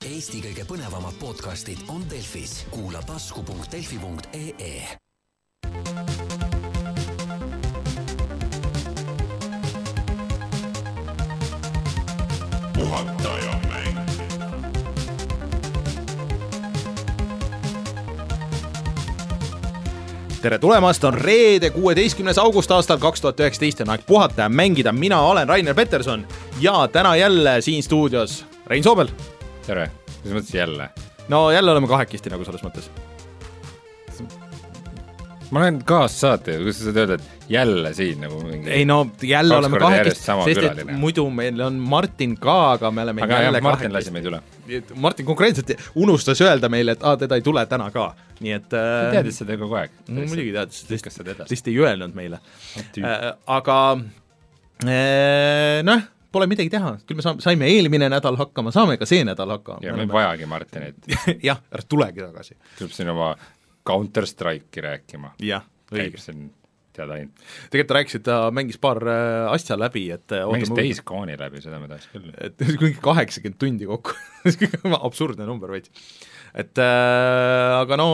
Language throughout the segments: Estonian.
Eesti kõige põnevamad podcastid on Delfis, kuula tasku.delfi.ee. puhataja mäng. tere tulemast, on reede, kuueteistkümnes august aastal kaks tuhat üheksateist ja on aeg puhata ja mängida, mina olen Rainer Peterson ja täna jälle siin stuudios Rein Soobel. tere, mis mõttes jälle? no jälle oleme kahekesti nagu selles mõttes. ma olen kaassaatejuht, kuidas sa saad öelda, et jälle siin nagu mingi ei no jälle oleme kahekesti, sama sest et muidu meil on Martin ka, aga me oleme aga jah jälle, Martin lasi meid üle. kahekesti. Martin konkreetselt unustas öelda meile, et aa, teda ei tule täna ka, nii et äh, teadis seda kogu aeg. no muidugi teadis, edasi. lihtsalt ei öelnud meile äh,. aga äh, noh, pole midagi teha, küll me saame, saime eelmine nädal hakkama, saame ka see nädal hakkama. ja me ei vajagi Martinit, jah, ära tulegi tagasi. tuleb siin oma Counter Strike'i rääkima. jah, õige. teada ainult. tegelikult ta rääkis, et ta mängis paar äh, asja läbi, et äh, mängis Days Gone'i läbi, seda ma tahaks küll. et mingi kaheksakümmend tundi kokku absurdne number veits. Et äh, aga no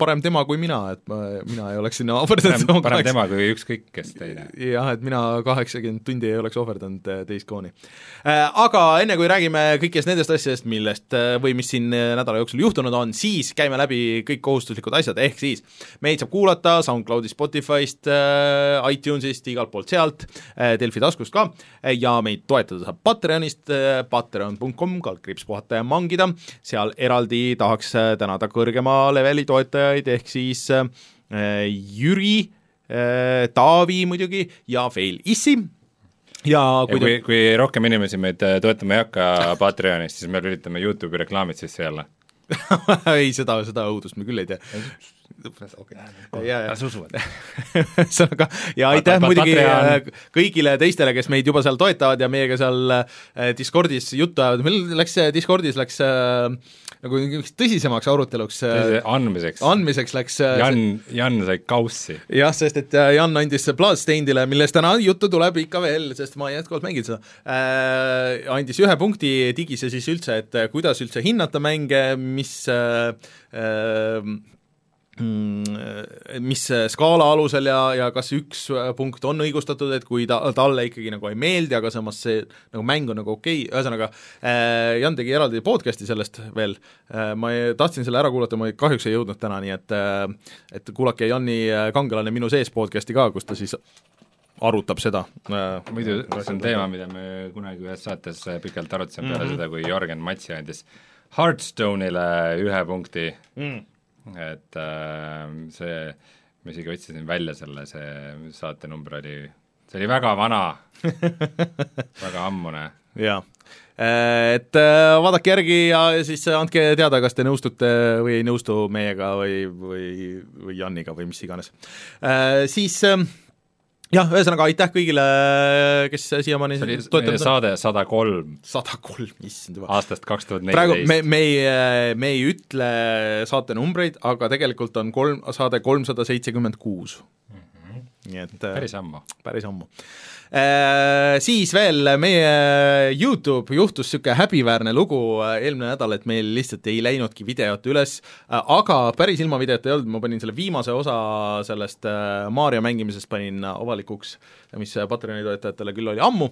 parem tema kui mina, et ma, mina ei oleks sinna ohverdanud parem, parem tema kui ükskõik kes teine. jah, et mina kaheksakümmend tundi ei oleks ohverdanud äh, Days Gone'i äh,. Aga enne kui räägime kõikidest nendest asjadest, millest äh, või mis siin äh, nädala jooksul juhtunud on, siis käime läbi kõik kohustuslikud asjad, ehk siis meid saab kuulata SoundCloudist, Spotify'st äh,, iTunes'ist, igalt poolt sealt äh,, Delfi taskust ka ja meid toetada saab Patreonist äh,, patreon.com, kaldkriips puhata ja mangida, seal eraldi tahaks äh, tänada kõrgema leveli toetajaid, ehk siis äh, Jüri äh, Taavi muidugi ja veel Issi ja ja kui kui, kui rohkem inimesi meid toetama ei hakka Patreonist, siis me lülitame Youtube'i reklaamid sisse jälle. ei, seda, seda õudust me küll ei tee. ja, ja las usuvad. ühesõnaga ja aitäh muidugi äh, kõigile teistele, kes meid juba seal toetavad ja meiega seal äh, Discordis juttu ajavad, meil läks äh, Discordis läks nagu mingiks tõsisemaks aruteluks andmiseks. andmiseks läks Jan, Jan sai kaussi. jah, sest et Jan andis Bloodstainedile, millest täna juttu tuleb ikka veel, sest ma jätkuvalt mängin seda. Andis ühe punkti digise siis üldse, et kuidas üldse hinnata mänge, mis äh, mis äh, skaala alusel ja, ja kas üks äh, punkt on õigustatud, et kui ta, talle ikkagi nagu ei meeldi, aga samas see nagu mäng on nagu okei okay., ühesõnaga äh, Jan tegi eraldi podcast'i sellest veel äh,, ma ei, tahtsin selle ära kuulata, ma ei- kahjuks ei jõudnud täna, nii et äh, et kuulake Janni äh, Kangelane minu sees podcast'i ka, kus ta siis arutab seda äh,. muidu see on teema, mida me kunagi ühes saates pikalt arutasime peale mm -hmm. seda, kui Jörgen Matsi andis Hearthstone'ile ühe punkti mm. Et äh, see, ma isegi otsisin välja selle, see saatenumber oli, see oli väga vana väga ammune. jaa, et äh, vaadake järgi ja siis andke teada, kas te nõustute või ei nõustu meiega või, või, või Janniga või mis iganes. Siis äh, jah, ühesõnaga aitäh kõigile, kes siiamaani on. saade sada kolm sada kolm, issand juba. aastast kaks tuhat praegu me, neliteist. me ei, me ei ütle saate numbreid, aga tegelikult on kolm, saade kolmsada seitsekümmend kuus. nii et päris ammu. päris ammu. Siis veel meie Youtube juhtus niisugune häbiväärne lugu äh, eelmine nädal, et meil lihtsalt ei läinudki videot üles, aga päris ilma videota ei olnud, ma panin selle viimase osa sellest äh, Mario mängimisest panin avalikuks, mis Patreoni toetajatele küll oli ammu,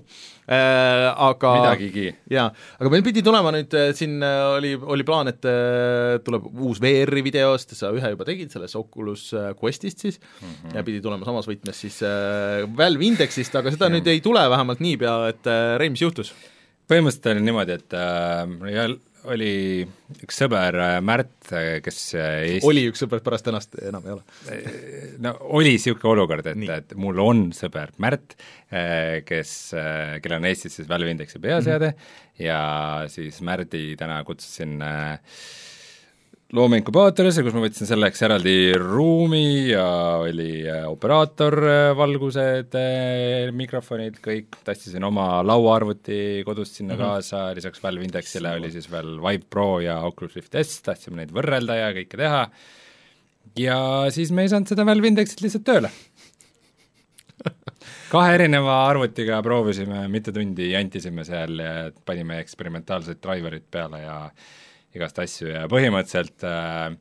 aga midagigi. jaa, aga meil pidi tulema nüüd äh, siin äh, oli, oli plaan, et äh, tuleb uus VR-i video, sest sa ühe juba tegid sellest Oculus äh, Questist siis mm, -hmm. ja pidi tulema samas võtmes siis äh, Valve Indexist, aga seda nüüd ei tule vähemalt niipea, et äh, Rein, mis juhtus? põhimõtteliselt oli niimoodi, et äh, oli üks sõber äh, Märt, kes äh, Eesti oli üks sõber, pärast tänast enam ei ole. no oli niisugune olukord, et et mul on sõber Märt, kes, kellel on Eestis siis Valve Indexi peaseade mm -hmm. ja siis Märdi täna kutsusin äh, loomeinkubaatorisse, kus ma võtsin selleks eraldi ruumi ja oli äh, operaator, valgused, mikrofonid, kõik, tastisin oma lauaarvuti kodust sinna mm -hmm. kaasa, lisaks Valve Indexile oli siis veel Vive Pro ja Oculus Rift S, tahtsime neid võrrelda ja kõike teha ja siis me ei saanud seda Valve Indexit lihtsalt tööle. kahe erineva arvutiga proovisime, mitu tundi jantisime seal ja panime eksperimentaalsed driver'id peale ja igast asju ja põhimõtteliselt äh,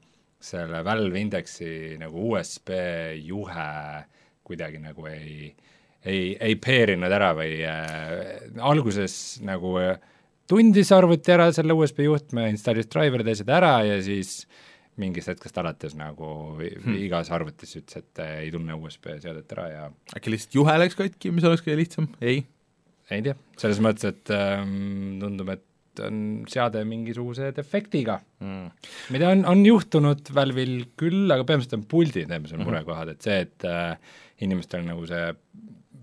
selle Valve Indexi nagu USB juhe kuidagi nagu ei, ei, ei peerinud ära või äh, alguses nagu äh, tundis arvuti ära selle USB juhtme, installis driver'id ja asjad ära ja siis mingist hetkest alates nagu hmm. igas arvutis ütles, et äh, ei tunne USB seadet ära ja äkki lihtsalt juhe läks katki, mis oleks kõige lihtsam, ei? ei tea, selles mõttes, et ähm, tundub, et on seade mingisuguse defektiga mm.. mida on, on juhtunud Valve'il küll, aga peamiselt on puldid need, mis on mhm. murekohad, et see, et äh, inimestel nagu see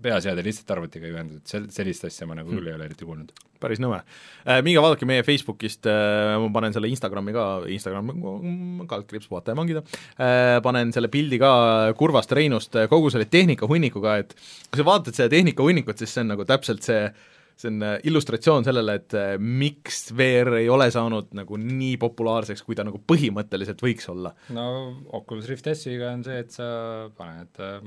peaseade lihtsalt arvutiga ei ühendatud, sel-, sellist asja ma nagu küll mm. ei ole eriti kuulnud. päris nõme äh,. Minge vaadake meie Facebookist äh,, ma panen selle Instagrami ka, Instagram, kaldkriips, vaata ja mangida äh,, panen selle pildi ka kurvast Reinust äh, kogu selle tehnikahunikuga, et kui sa vaatad seda tehnikahunnikut, siis see on nagu täpselt see see on äh, illustratsioon sellele, et äh, miks VR ei ole saanud nagu nii populaarseks, kui ta nagu põhimõtteliselt võiks olla. no Oculus Rift S-iga on see, et sa paned äh,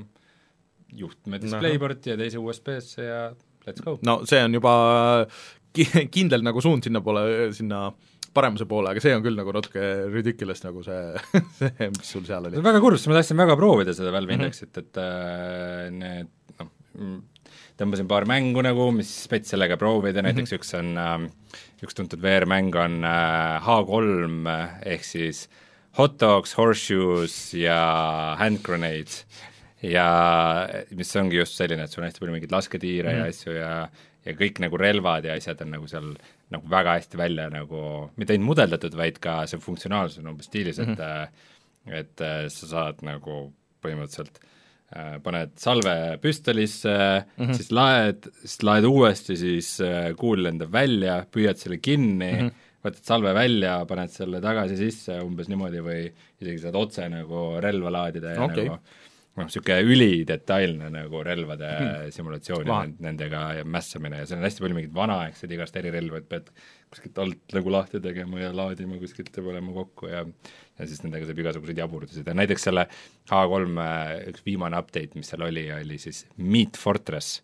juhtme displayporti ja teise USB-sse ja let's go. no see on juba ki-, kindel nagu suund sinnapoole, sinna paremuse poole, aga see on küll nagu natuke ridiculous nagu see, see, mis sul seal oli. väga kurb, sest ma tahtsin väga proovida seda Valve. Indexit mm, -hmm. et äh, need noh, tõmbasin paar mängu nagu, mis spets sellega proovida, mhm. näiteks mm -hmm. üks on äh,, üks tuntud VR-mäng on äh, H3 ehk siis hot dogs, horseshoes ja hand grenades ja mis ongi just selline, et sul on hästi palju mingeid lasketiire mm. ja mhm. asju ja ja kõik nagu relvad ja asjad on nagu seal nagu väga hästi välja nagu, mitte ainult mudeldatud, vaid ka see funktsionaalsus on umbes stiilis mm, -hmm. et mhm. et äh, sa saad nagu põhimõtteliselt äh, paned salve püstolisse mm, -hmm. siis laed, siis laed uuesti, siis äh, kuul lendab välja, püüad selle kinni mm, -hmm. võtad salve välja, paned selle tagasi sisse umbes niimoodi või isegi saad otse nagu relva laadida ja okay. nagu noh, niisugune ülidetailne nagu relvade hmm. simulatsioon ja nendega ja mässamine ja seal on hästi palju mingeid vanaaegseid igast erirelva, et pead kuskilt alt nagu lahti tegema ja laadima kuskilt ja panema kokku ja ja siis nendega saab igasuguseid jaburdusid ja näiteks selle H3 üks viimane update, mis seal oli, oli siis Meat Fortress,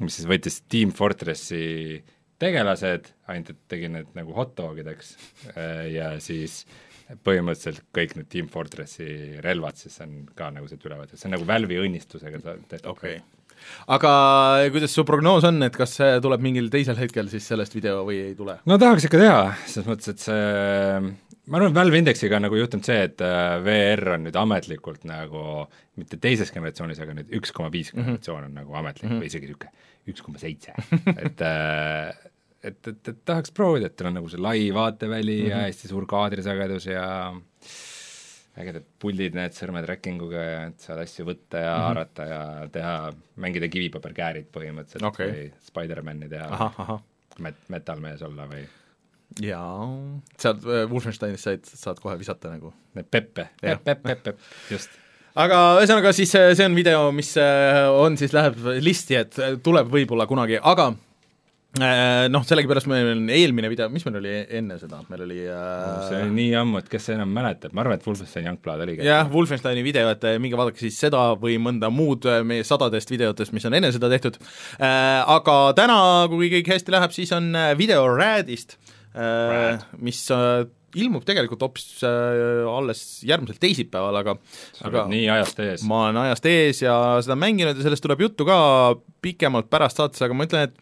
mis siis võttis Team Fortressi tegelased, ainult et tegi need nagu hot dogideks ja siis põhimõtteliselt kõik need Team Fortressi relvad siis on ka nagu sealt üle võetud, see on nagu Valve'i õnnistusega tehtud okay. aga kuidas su prognoos on, et kas see tuleb mingil teisel hetkel siis sellest video või ei tule? no tahaks ikka teha, selles mõttes, et see ma arvan, Valve Indexiga on nagu juhtunud see, et äh, VR on nüüd ametlikult nagu mitte teises generatsioonis, aga nüüd üks koma viis mhm. generatsioon on nagu ametlik mm -hmm. või isegi niisugune üks koma seitse, et äh, et, et, et tahaks proovida, et tal on nagu see lai vaateväli mm -hmm. ja hästi suur kaadrisagedus ja ägedad puldid, need sõrme tracking-uga ja et saad asju võtta ja mm -hmm. haarata ja teha, mängida kivipaberkäärid põhimõtteliselt okay. või Spider-mani teha, met-, metalmees olla või jaa, sealt äh, Wolfensteinis said, saad kohe visata nagu. Need peppe, pepp, pepp, pepp, pepp, just. Aga ühesõnaga siis äh, see on video, mis äh, on siis, läheb listi, et tuleb võib-olla kunagi, aga Äh, noh, sellegipärast meil on eelmine video, mis meil oli enne seda, meil oli äh... see oli nii ammu, et kes see enam mäletab, ma arvan, et Wolfenstein Youngblood oligi. jah, Wolfensteini video, et minge vaadake siis seda või mõnda muud meie sadadest videotest, mis on enne seda tehtud. Äh,, aga täna, kui kõik hästi läheb, siis on video Radist äh,, mis äh, ilmub tegelikult hoopis äh, alles järgmisel teisipäeval, aga sa oled nii ajast ees. ma olen ajast ees ja seda mänginud ja sellest tuleb juttu ka pikemalt pärast saates, aga ma ütlen, et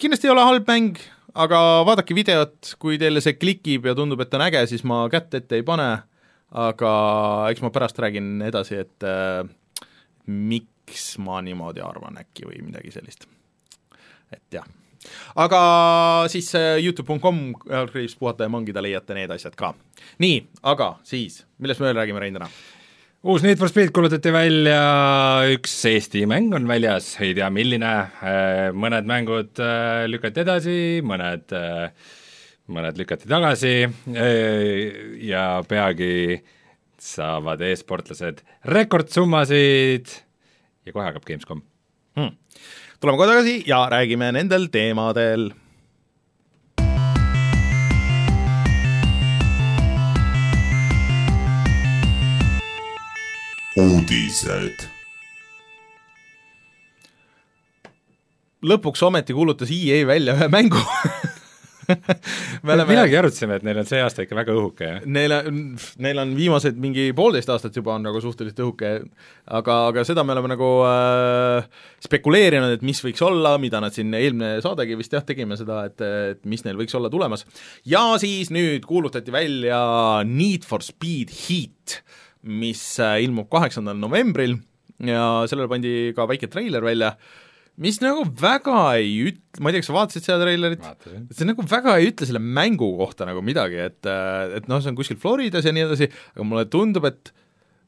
kindlasti ei ole halb mäng, aga vaadake videot, kui teile see klikib ja tundub, et on äge, siis ma kätt ette ei pane, aga eks ma pärast räägin edasi, et äh, miks ma niimoodi arvan äkki või midagi sellist. et jah. Aga siis äh, Youtube.com, kriips puhata ja mangida leiate need asjad ka. nii, aga siis, millest me veel räägime, Rein, täna? uus Need for Speed kuulutati välja, üks Eesti mäng on väljas, ei tea, milline, äh, mõned mängud äh, lükati edasi, mõned, mõned lükati tagasi ja peagi saavad e-sportlased rekordsummasid ja kohe hakkab Gamescom hmm tuleme kohe tagasi ja räägime nendel teemadel uudised. lõpuks ometi kuulutas EA välja ühe mängu me oleme millalgi arutasime, et neil on see aasta ikka väga õhuke, jah? Neil on, neil on viimased mingi poolteist aastat juba on nagu suhteliselt õhuke, aga, aga seda me oleme nagu äh, spekuleerinud, et mis võiks olla, mida nad siin, eelmine saadegi vist jah, tegime seda, et, et mis neil võiks olla tulemas. ja siis nüüd kuulutati välja Need for Speed Heat, mis äh, ilmub kaheksandal novembril ja sellele pandi ka väike treiler välja mis nagu väga ei üt-, ma ei tea, kas sa vaatasid seda treilerit? see nagu väga ei ütle selle mängu kohta nagu midagi, et, et noh, see on kuskil Floridas ja nii edasi, aga mulle tundub, et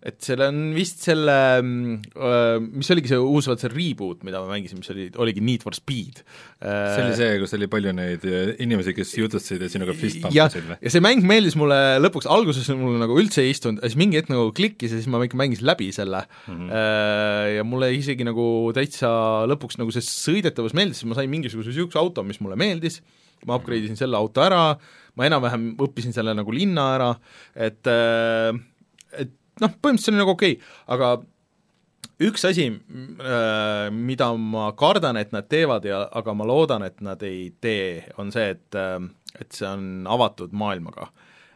et seal on vist selle, mis oligi see uus, vaat see reboot, mida ma mängisin, mis oli, oligi Need for Speed. see oli see, kus oli palju neid äh, inimesi, kes jutustasid ja sinuga fist pumpasid või? ja see mäng meeldis mulle lõpuks, alguses mulle nagu üldse ei istunud, siis mingi hetk nagu klikkis ja siis ma ikka mängisin läbi selle mm -hmm. ja mulle isegi nagu täitsa lõpuks nagu see sõidetavus meeldis, ma sain mingisuguse niisuguse auto, mis mulle meeldis, ma upgrade isin selle auto ära, ma enam-vähem õppisin selle nagu linna ära, et äh, noh, põhimõtteliselt see oli nagu okei okay., aga üks asi, mida ma kardan, et nad teevad ja aga ma loodan, et nad ei tee, on see, et et see on avatud maailmaga.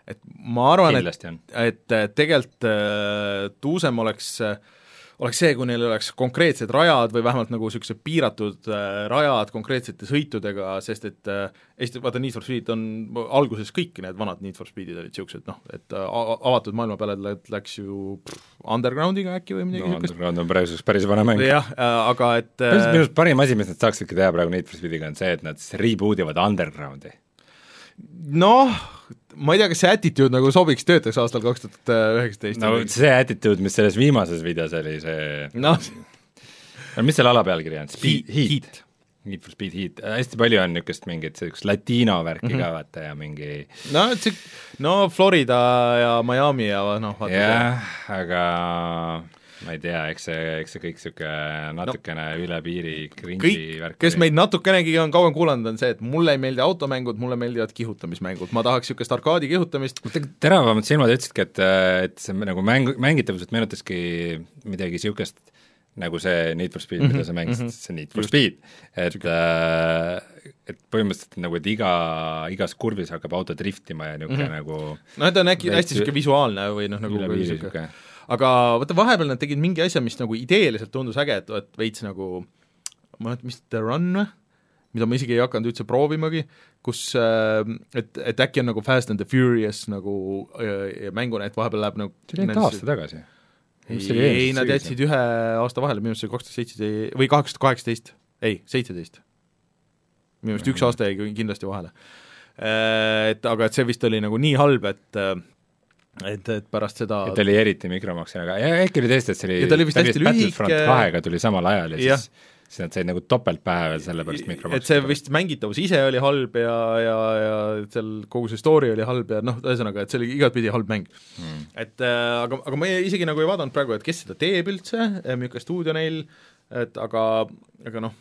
et ma arvan, et, et tegelikult tuusem oleks äh, oleks see, kui neil oleks konkreetsed rajad või vähemalt nagu niisugused piiratud äh, rajad konkreetsete sõitudega, sest et äh, Eesti, vaata Need for Speed on alguses kõik need vanad Need for Speedid olid niisugused noh, et äh, avatud maailma peale läks ju pff, Undergroundiga äkki või midagi no, niisugust. Underground on praeguseks päris vana mäng. jah aga et minu arust parim asi, mis nad saaksidki teha praegu Need for Speediga, on see, et nad reboot ivad Undergroundi. Noh, ma ei tea, kas see attitude nagu sobiks, töötaks aastal kaks tuhat üheksateist? no see attitude, mis selles viimases videos oli, see noh, no mis selle ala pealkiri on? Speed, Heat, Heat. Need for Speed Heat, hästi palju on niisugust mingit niisugust latino värki Mhm. mm -hmm. ka vaata ja mingi no see, no Florida ja Miami ja noh, vaata jah, aga ma ei tea, eks see, eks see kõik niisugune natukene no, üle piiri cringe'i värk kes meid natukenegi on kauem kuulanud, on see, et mulle ei meeldi automängud, mulle meeldivad kihutamismängud, ma tahaks niisugust arkaadi kihutamist, teravamad silmad ütlesidki, et, et see nagu mäng, mängitavuselt meenutaski midagi niisugust, nagu see Need for Speed mm, -hmm, mida sa mängisid mm, -hmm. see Need for Just. Speed, et äh, et põhimõtteliselt nagu, et iga, igas kurvis hakkab auto driftima ja niisugune mm -hmm. nagu noh, et on äkki hästi niisugune visuaalne või noh, nagu niisugune aga vaata, vahepeal nad tegid mingi asja, mis nagu ideeliselt tundus äge, et, et veits nagu ma ei mäleta, mis The Run või? mida ma isegi ei hakanud üldse proovimagi, kus äh, et, et äkki on nagu Fast and the Furious nagu äh, mänguna, et vahepeal läheb nagu see oli ainult aasta tagasi. ei, ei, nad jätsid ühe aasta vahele, minu arust see oli kaks tuhat seitseteist või kaks tuhat kaheksateist, ei, seitseteist. minu arust üks aasta jäi kindlasti vahele. Et aga et see vist oli nagu nii halb, et et, et pärast seda et oli eriti mikromaksjana, aga ja äkki oli tõesti, et see oli Ja ta oli vist hästi lühike. kahega tuli samal ajal ja Jah. siis siis nad said nagu topelt pähe veel selle pärast mikromaksjana. et see vist mängitavus ise oli halb ja, ja, ja seal kogu see story oli halb ja noh, ühesõnaga, et see oli igatpidi halb mäng mm. et äh, aga, aga ma ei- isegi nagu ei vaadanud praegu, et kes seda teeb üldse, milline stuudio neil, et aga, aga noh,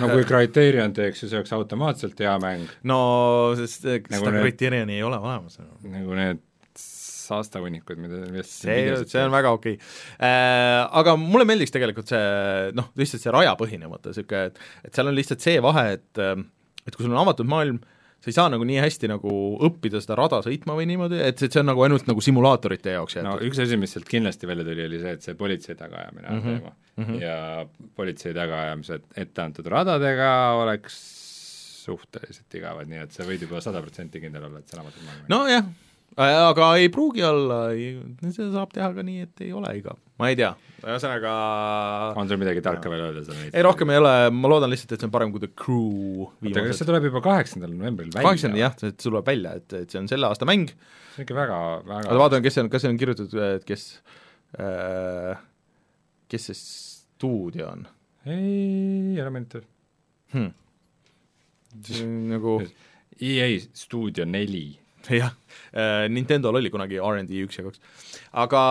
no kui Criterion teeks, siis oleks automaatselt hea mäng, no sest äh, Nagu seda need- Criterioni ei ole olemas. nagu need saastahunnikud, mida, millest see, see on väga okei äh,. Aga mulle meeldiks tegelikult see noh, lihtsalt see rajapõhine mõte, niisugune, et et seal on lihtsalt see vahe, et äh, et kui sul on avatud maailm, sa ei saa nagu nii hästi nagu õppida seda rada sõitma või niimoodi, et see, see on nagu ainult nagu simulaatorite jaoks no jäetud üks asi, mis sealt kindlasti välja tuli, oli see, et see politsei tagaajamine on Mhm, teema mhm. ja politsei tagaajamised ette antud radadega oleks suhteliselt igavad, nii et sa võid juba sada protsenti kindel olla, et see on avatud maailm. nojah, aga ei pruugi olla, seda saab teha ka nii, et ei ole igav, ma ei tea, ühesõnaga on sul midagi tarka veel öelda selle ei, rohkem ei ole, ma loodan lihtsalt, et see on parem kui The Crew oota, kas see tuleb juba kaheksandal novembril välja? kaheksakümne jah, et see tuleb välja, et, et see on selle aasta mäng see on ikka väga, väga aga vaatan, kes see on, kas see on kirjutatud, et kes äh,, kes see stuudio on ei, ära meenuta. hmm.? nagu EA Studio neli. jah, Nintendo'l oli kunagi RD üks ja kaks, aga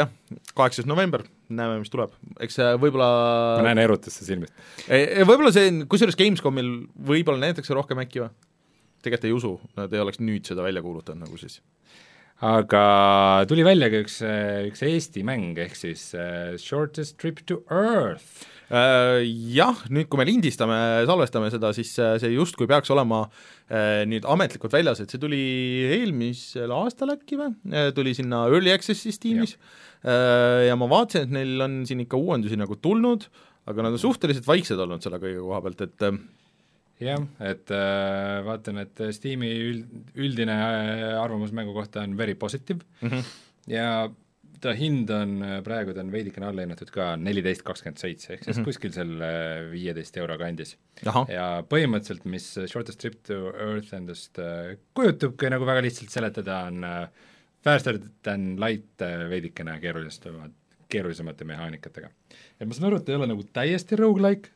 jah, kaheksas november, näeme, mis tuleb, eks see ma võib-olla näen erutust silmist. võib-olla see, kusjuures Gamescomil võib-olla näidatakse rohkem äkki või? tegelikult ei usu, nad ei oleks nüüd seda välja kuulutanud nagu siis. aga tuli välja ka üks, üks Eesti mäng, ehk siis uh, Shortest Trip to Earth. Äh, jah, nüüd kui me lindistame, salvestame seda, siis äh, see justkui peaks olema äh, nüüd ametlikult väljas, et see tuli eelmisel aastal äkki või, tuli sinna Early Access'is tiimis ja. ja ma vaatasin, et neil on siin ikka uuendusi nagu tulnud, aga nad on suhteliselt vaiksed olnud selle kõige koha pealt, et jah, et äh, vaatan, et Steam'i üld, üldine arvamus mängu kohta on very positive mm -hmm. ja ta hind on, äh, praegu ta on veidikene alla hinnatud ka, neliteist kakskümmend seitse, ehk siis mm -hmm. kuskil seal äh, viieteist euro kandis. ja põhimõtteliselt, mis Shortest Trip to Earth endast äh, kujutabki nagu väga lihtsalt seletada, on faster than light veidikene keerulisemad, keerulisemate mehaanikatega. et ma saan aru, et ta ei ole nagu täiesti rogu-like,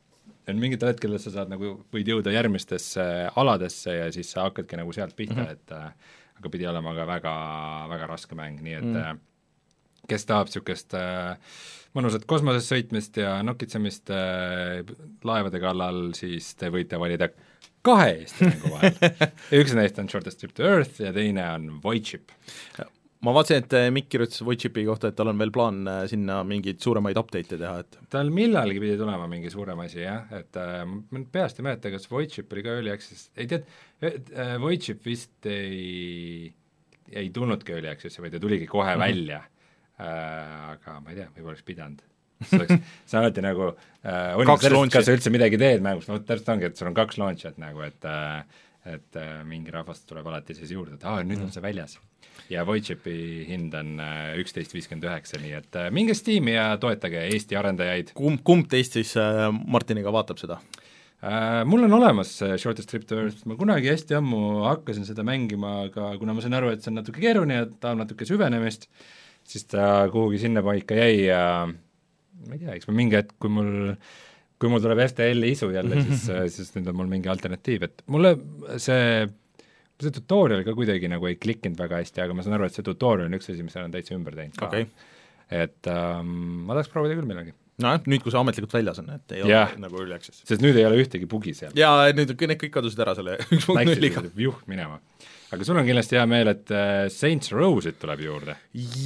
et mingitel hetkedel sa saad nagu, võid jõuda järgmistesse aladesse ja siis sa hakkadki nagu sealt pihta mm, -hmm. et aga pidi olema ka väga, väga raske mäng, nii et mm -hmm kes tahab niisugust äh, mõnusat kosmoses sõitmist ja nokitsemist äh, laevade kallal, siis te võite valida kahe Eesti mängu vahel üks neist on Shortest Trip to Earth ja teine on Voidship. ma vaatasin, et äh, Mikk kirjutas Voidshipi kohta, et tal on veel plaan äh, sinna mingeid suuremaid update'e teha, et tal millalgi pidi tulema mingi suurem asi jah, et äh, ma nüüd peast ei mäleta, kas Voidship oli ka Early Access, ei tead, äh, Voidship vist ei ei tulnudki Early Access'i, vaid ta tuligi kohe mm -hmm. välja aga ma ei tea, võib-olla oleks pidanud see oleks, see on alati nagu äh, on sellest, kas sa üldse midagi teed mängus, no täpselt ongi, et sul on kaks launch'it nagu, et äh, et äh, mingi rahvast tuleb alati siis juurde, et aa, nüüd on see väljas. ja Voidshipi hind on äh, üksteist viiskümmend üheksa, nii et äh, minge Steam'i ja toetage Eesti arendajaid. kumb, kumb teist siis äh, Martiniga vaatab seda? Uh, mul on olemas see Shortest Trip to Earth, ma kunagi hästi ammu hakkasin seda mängima, aga kuna ma sain aru, et see on natuke keeruline ja tahab natuke süvenemist, siis ta kuhugi sinnapaika jäi ja ma ei tea, eks ma mingi hetk, kui mul kui mul tuleb FTL-i isu jälle, siis siis nüüd on mul mingi alternatiiv, et mulle see see tutorial ka kuidagi nagu ei klikkinud väga hästi, aga ma saan aru, et see tutorial on üks asi, mis nad on täitsa ümber teinud ka okay.. et ähm, ma tahaks proovida küll millalgi nojah, nüüd, kui see ametlikult väljas on, et ei ja. ole nagu early access. sest nüüd ei ole ühtegi bugi seal. jaa, nüüd need kõik kadusid ära selle üks punkt nulliga. juh minema aga sul on kindlasti hea meel, et äh, Saints Row'sid tuleb juurde?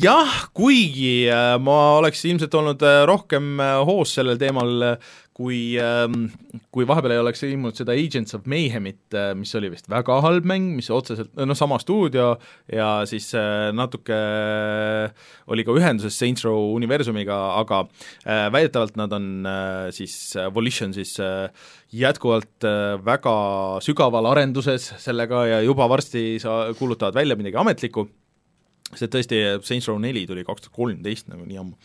jah, kuigi äh, ma oleks ilmselt olnud äh, rohkem hoos sellel teemal, kui, ähm, kui vahepeal ei oleks ilmunud seda Agents of Mayhemit, mis oli vist väga halb mäng, mis otseselt, noh, sama stuudio ja siis natuke oli ka ühenduses Saints Row universumiga, aga väidetavalt nad on siis, Volition siis jätkuvalt äh, väga sügaval arenduses sellega ja juba varsti sa-, kuulutavad välja midagi ametlikku, see tõesti, Saints Row neli tuli kaks tuhat kolmteist nagu nii ammu.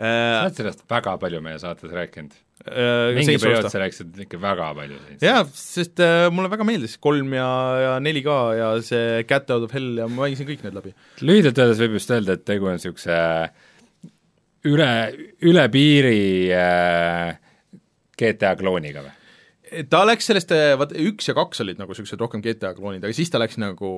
Sa oled sellest väga palju meie saates rääkinud äh,. mingi periood sa rääkisid ikka väga palju jaa, sest äh, mulle väga meeldis kolm ja, ja neli ka ja see Cat Out of Hell ja ma mängisin kõik need läbi. lühidalt öeldes võib just öelda, et tegu on niisuguse üle, üle piiri äh, GTA klooniga või? ta läks sellest, vaata üks ja kaks olid nagu niisugused rohkem GTA kloonid, aga siis ta läks nagu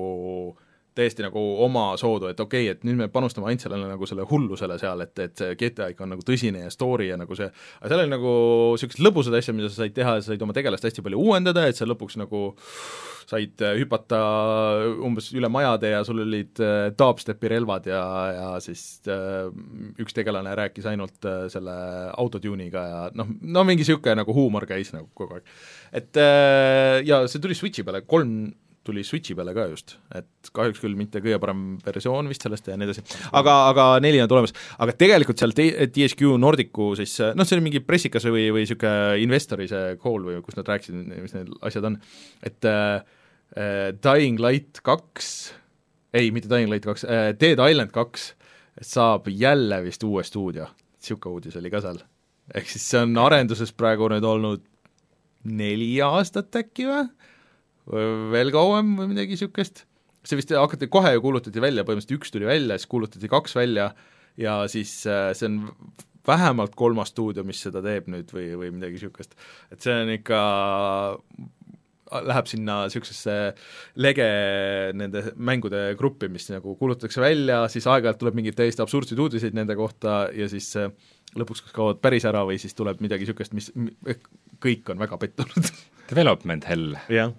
täiesti nagu oma soodu, et okei okay,, et nüüd me panustame ainult sellele nagu selle hullusele seal, et, et see GTA ikka on nagu tõsine ja story ja nagu see, aga seal oli nagu niisugused lõbusad asjad, mida sa said teha, sa said oma tegelast hästi palju uuendada, et sa lõpuks nagu said hüpata umbes üle majade ja sul olid äh, dubstepi relvad ja, ja siis äh, üks tegelane rääkis ainult äh, selle autotune'iga ja noh, no mingi niisugune nagu huumor käis nagu kogu aeg. et ja see tuli Switchi peale, kolm tuli Switchi peale ka just, et kahjuks küll mitte kõige parem versioon vist sellest ja nii edasi, aga, aga neli on tulemas. aga tegelikult seal THQ Nordicu siis noh, see oli mingi pressikas või, või niisugune investori see call või kus nad rääkisid, mis need asjad on, et äh, Dying Light kaks, ei, mitte Dying Light kaks äh,, Dead Island kaks saab jälle vist uue stuudio, niisugune uudis oli ka seal. ehk siis see on arenduses praegu nüüd olnud neli aastat äkki või? Veel kauem või midagi niisugust, see vist hakati, kohe ju kuulutati välja, põhimõtteliselt üks tuli välja, siis kuulutati kaks välja ja siis äh, see on vähemalt kolmas stuudio, mis seda teeb nüüd või, või midagi niisugust. et see on ikka läheb sinna niisugusesse lege nende mängude gruppi, mis nagu kuulutatakse välja, siis aeg-ajalt tuleb mingeid täiesti absurdseid uudiseid nende kohta ja siis äh, lõpuks kas kaovad päris ära või siis tuleb midagi niisugust, mis kõik on väga pettunud Development hell. jah,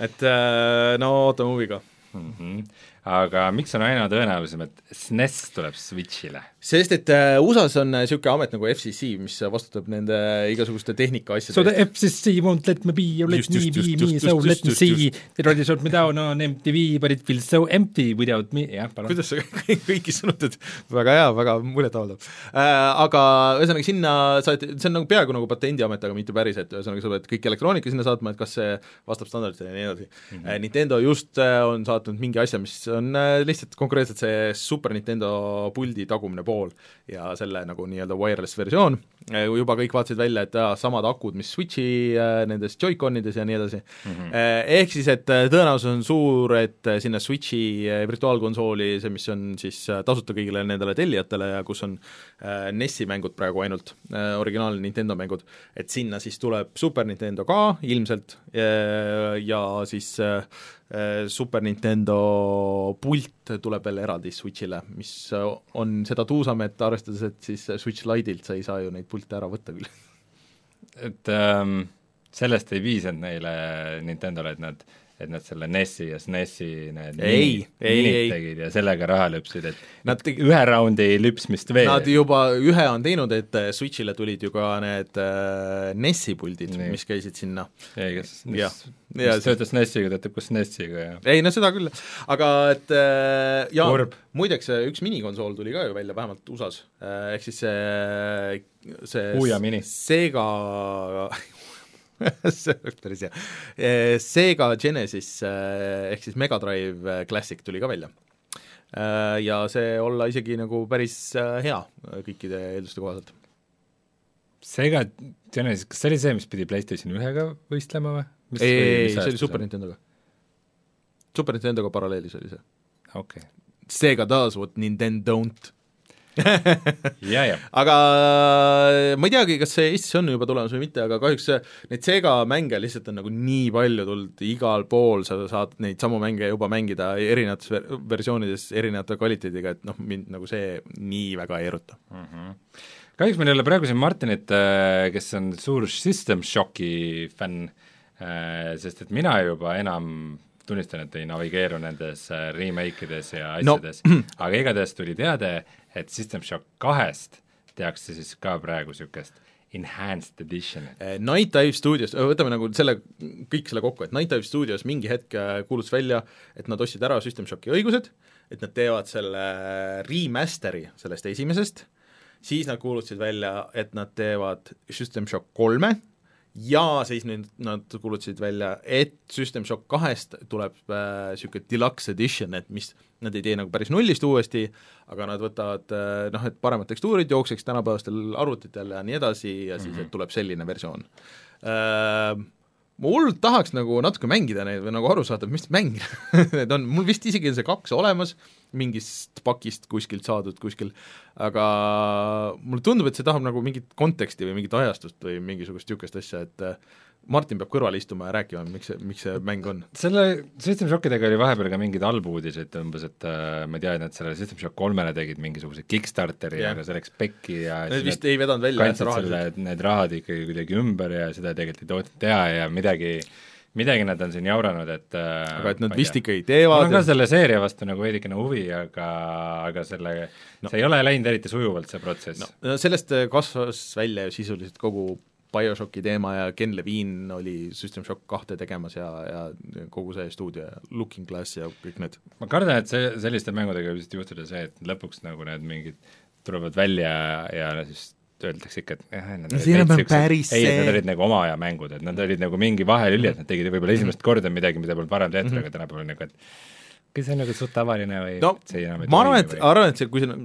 et äh, no ootame huviga mm. -hmm. Aga miks on aina tõenäolisem, et SNES tuleb Switchile? sest et äh, USA-s on niisugune amet nagu FCC, mis vastutab nende igasuguste tehnika asjade So the FCC won't let me be, you let Just, me just, be just, me, just, so just, let me see, it already shut me down on MTV, but it feels so empty without me, jah, palun. kuidas sa kõik- kõiki sõnutad, väga hea, väga muljetavaldav äh, Aga ühesõnaga sinna saad, see on nagu peaaegu nagu patendiamet, aga mitte päris, et ühesõnaga sa pead kõik elektroonika sinna saatma, et kas see vastab standarditele ja nii edasi mm. -hmm. Nintendo just äh, on saatnud mingi asja, mis on äh, lihtsalt konkreetselt see Super Nintendo puldi tagumine pool ja selle nagu nii-öelda wireless versioon, juba kõik vaatasid välja, et aa, samad akud, mis Switchi äh, nendes Joy-Conides ja nii edasi mm, -hmm. ehk siis, et äh, tõenäosus on suur, et äh, sinna Switchi äh, virtuaalkonsooli, see, mis on siis äh, tasuta kõigile nendele tellijatele ja kus on äh, NES-i mängud praegu ainult äh,, originaalne Nintendo mängud, et sinna siis tuleb Super Nintendo ka ilmselt äh, ja siis äh, äh, Super Nintendo pult tuleb veel eraldi Switchile, mis äh, on seda tuusam, et arvestades, et siis Switch Lite'ilt sa ei saa ju neid pilte ära võtta küll. Et ähm, sellest ei piisanud neile Nintendole, et nad et nad selle NES-i ja SNES-i need Ei, ei, ei. tegid ja sellega raha lüpsid, et Nad tegi- ühe raundi lüpsmist veel. Nad juba ühe on teinud, et äh, Switchile tulid ju ka need äh, NES-i puldid, mis käisid sinna ei, Jah. mis, mis töötas NES-iga, töötab ka SNES-iga ja ei no seda küll, aga et äh, ja Kurb. muideks äh, üks minikonsool tuli ka ju välja, vähemalt USA-s äh,, ehk siis see, see Ouya mini. Sega see oleks päris hea, Sega Genesis äh, ehk siis Mega Drive äh, Classic tuli ka välja. Ja see olla isegi nagu päris hea kõikide eelduste kohaselt Sega Genesis, kas see oli see, mis pidi PlayStation ühega võistlema või? ei, ei, see oli Super Nintendoga. Super Nintendoga paralleelis oli see. okei, Sega does what Nintendo don't. ja, ja aga ma ei teagi, kas see Eestisse on juba tulemas või mitte, aga kahjuks see, neid Sega mänge lihtsalt on nagu nii palju tulnud, igal pool sa saad neid samu mänge juba mängida erinevates ver versioonides erinevate kvaliteediga, et noh, mind nagu see nii väga ei eruta. kahjuks meil ei ole praegu siin Martinit, kes on suur System Shocki fänn, sest et mina juba enam tunnistan, et ei navigeeru nendes äh, remake ides ja asjades no. aga igatahes tuli teade, et System Shock kahest tehakse siis ka praegu niisugust enhanced edition. Night Dive Studios, võtame nagu selle, kõik selle kokku, et Night Dive Studios mingi hetk äh, kuulutas välja, et nad ostsid ära System Shocki õigused, et nad teevad selle remaster'i sellest esimesest, siis nad kuulutasid välja, et nad teevad System Shock kolme ja siis nüüd nad kuulutasid välja, et System Shock kahest tuleb niisugune äh, deluxe edition, et mis, nad ei tee nagu päris nullist uuesti, aga nad võtavad äh, noh, et paremad tekstuurid jookseks tänapäevastel arvutitel ja nii edasi ja siis, et tuleb selline versioon. Äh, ma hullult tahaks nagu natuke mängida neid või nagu aru saada, mis mäng need on, mul vist isegi on see kaks olemas, mingist pakist kuskilt saadud kuskil, aga mulle tundub, et see tahab nagu mingit konteksti või mingit ajastust või mingisugust niisugust asja, et Martin peab kõrval istuma ja rääkima, miks see, miks see mäng on. selle System Shockidega oli vahepeal ka mingeid halbu uudiseid umbes, et äh, ma ei tea, et sellele System Shock kolmele tegid mingisuguse Kickstarteri yeah., aga see läks pekki ja Need vist ei vedanud välja kandsid selle, need rahad ikkagi kuidagi ümber ja seda tegelikult ei tohtinud teha ja midagi, midagi nad on siin jauranud, et äh, aga et nad ei vist ikkagi mul teevad on ka selle seeria vastu nagu veidikene huvi, aga, aga selle no., see ei ole läinud eriti sujuvalt, see protsess no.. sellest kasvas välja ju sisuliselt kogu BioShocki teema ja Ken Levine oli System Shock kahte tegemas ja, ja kogu see stuudio ja Looking Glass ja kõik need. Ma kardan, et see, selliste mängudega võib vist juhtuda see, et lõpuks nagu need mingid tulevad välja ja siis öeldakse ikka, et jah, nad olid see enam-vähem päris ei, et see. nad olid nagu oma aja mängud, et nad olid nagu mingi vahelüli, et nad tegid võib-olla esimest korda midagi, mida polnud varem tehtud, aga tänapäeval nagu, et kas see on nagu suht tavaline või no see enam ei ma arvan, et, arvan, et see, kui see,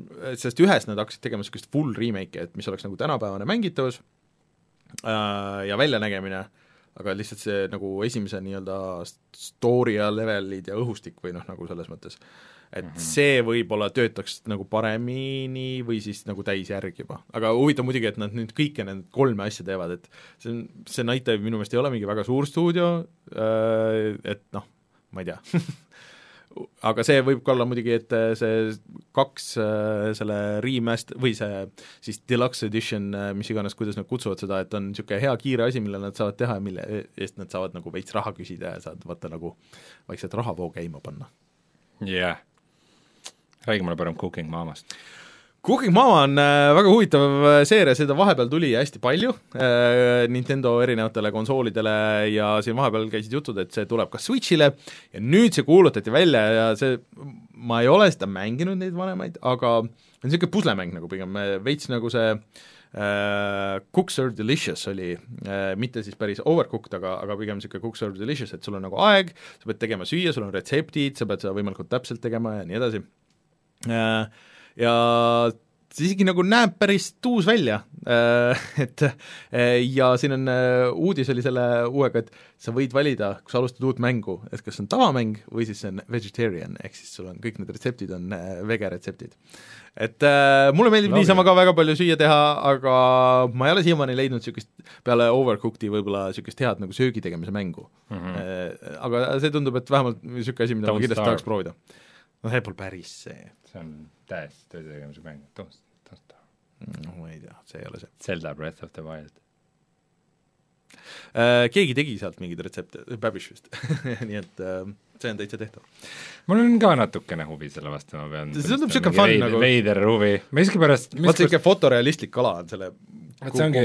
sellest ühest nad hakkasid tegema niisugust full remake'i, et mis oleks nagu tänapäevane mängitavus ja väljanägemine, aga lihtsalt see nagu esimese nii-öelda story ja levelid ja õhustik või noh, nagu selles mõttes, et mm -hmm. see võib-olla töötaks nagu paremini või siis nagu täisjärg juba, aga huvitav muidugi, et nad nüüd kõike need kolme asja teevad, et see on, see Night Dive minu meelest ei ole mingi väga suur stuudio äh,, et noh, ma ei tea aga see võib ka olla muidugi, et äh, see kaks äh, selle remast- või see siis deluxe edition, mis iganes, kuidas nad kutsuvad seda, et on niisugune hea kiire asi, mille nad saavad teha ja mille eest nad saavad nagu veits raha küsida ja saavad vaata nagu vaikselt rahavoo käima panna jah. räägi mulle parem Cooking Mamast. Cooking Mama on äh, väga huvitav äh, seeria, seda vahepeal tuli hästi palju äh, Nintendo erinevatele konsoolidele ja siin vahepeal käisid jutud, et see tuleb ka Switchile. Ja nüüd see kuulutati välja ja see, ma ei ole seda mänginud, neid vanemaid, aga see on niisugune puslemäng nagu pigem, veits nagu see äh, Cooks are delicious oli äh,, mitte siis päris overcooked, aga, aga pigem niisugune Cooks are delicious, et sul on nagu aeg, sa pead tegema süüa, sul on retseptid, sa pead seda võimalikult täpselt tegema ja nii edasi. Äh,, ja see isegi nagu näeb päris tuus välja, et ja siin on, uudis oli selle uuega, et sa võid valida, kui sa alustad uut mängu, et kas see on tavamäng või siis see on vegetarian, ehk siis sul on kõik need retseptid on vege retseptid. et äh, mulle meeldib Lagi. niisama ka väga palju süüa teha, aga ma ei ole siiamaani leidnud niisugust, peale Overcooked'i võib-olla niisugust head nagu söögi tegemise mängu mm. -hmm. aga see tundub, et vähemalt niisugune asi, mida Don't ma kindlasti tahaks proovida. no see pole päris see. see on täiesti töö tegemise mäng, Don't no ma ei tea, see ei ole see. Zelda Breath of the Wild äh,. Keegi tegi sealt mingeid retsepte, Babish vist nii et äh, see on täitsa tehtav. mul on ka natukene huvi selle vastu, ma pean see tundub niisugune fun veid, nagu veider huvi, miskipärast vaat niisugune fotorealistlik kala on selle et see ongi,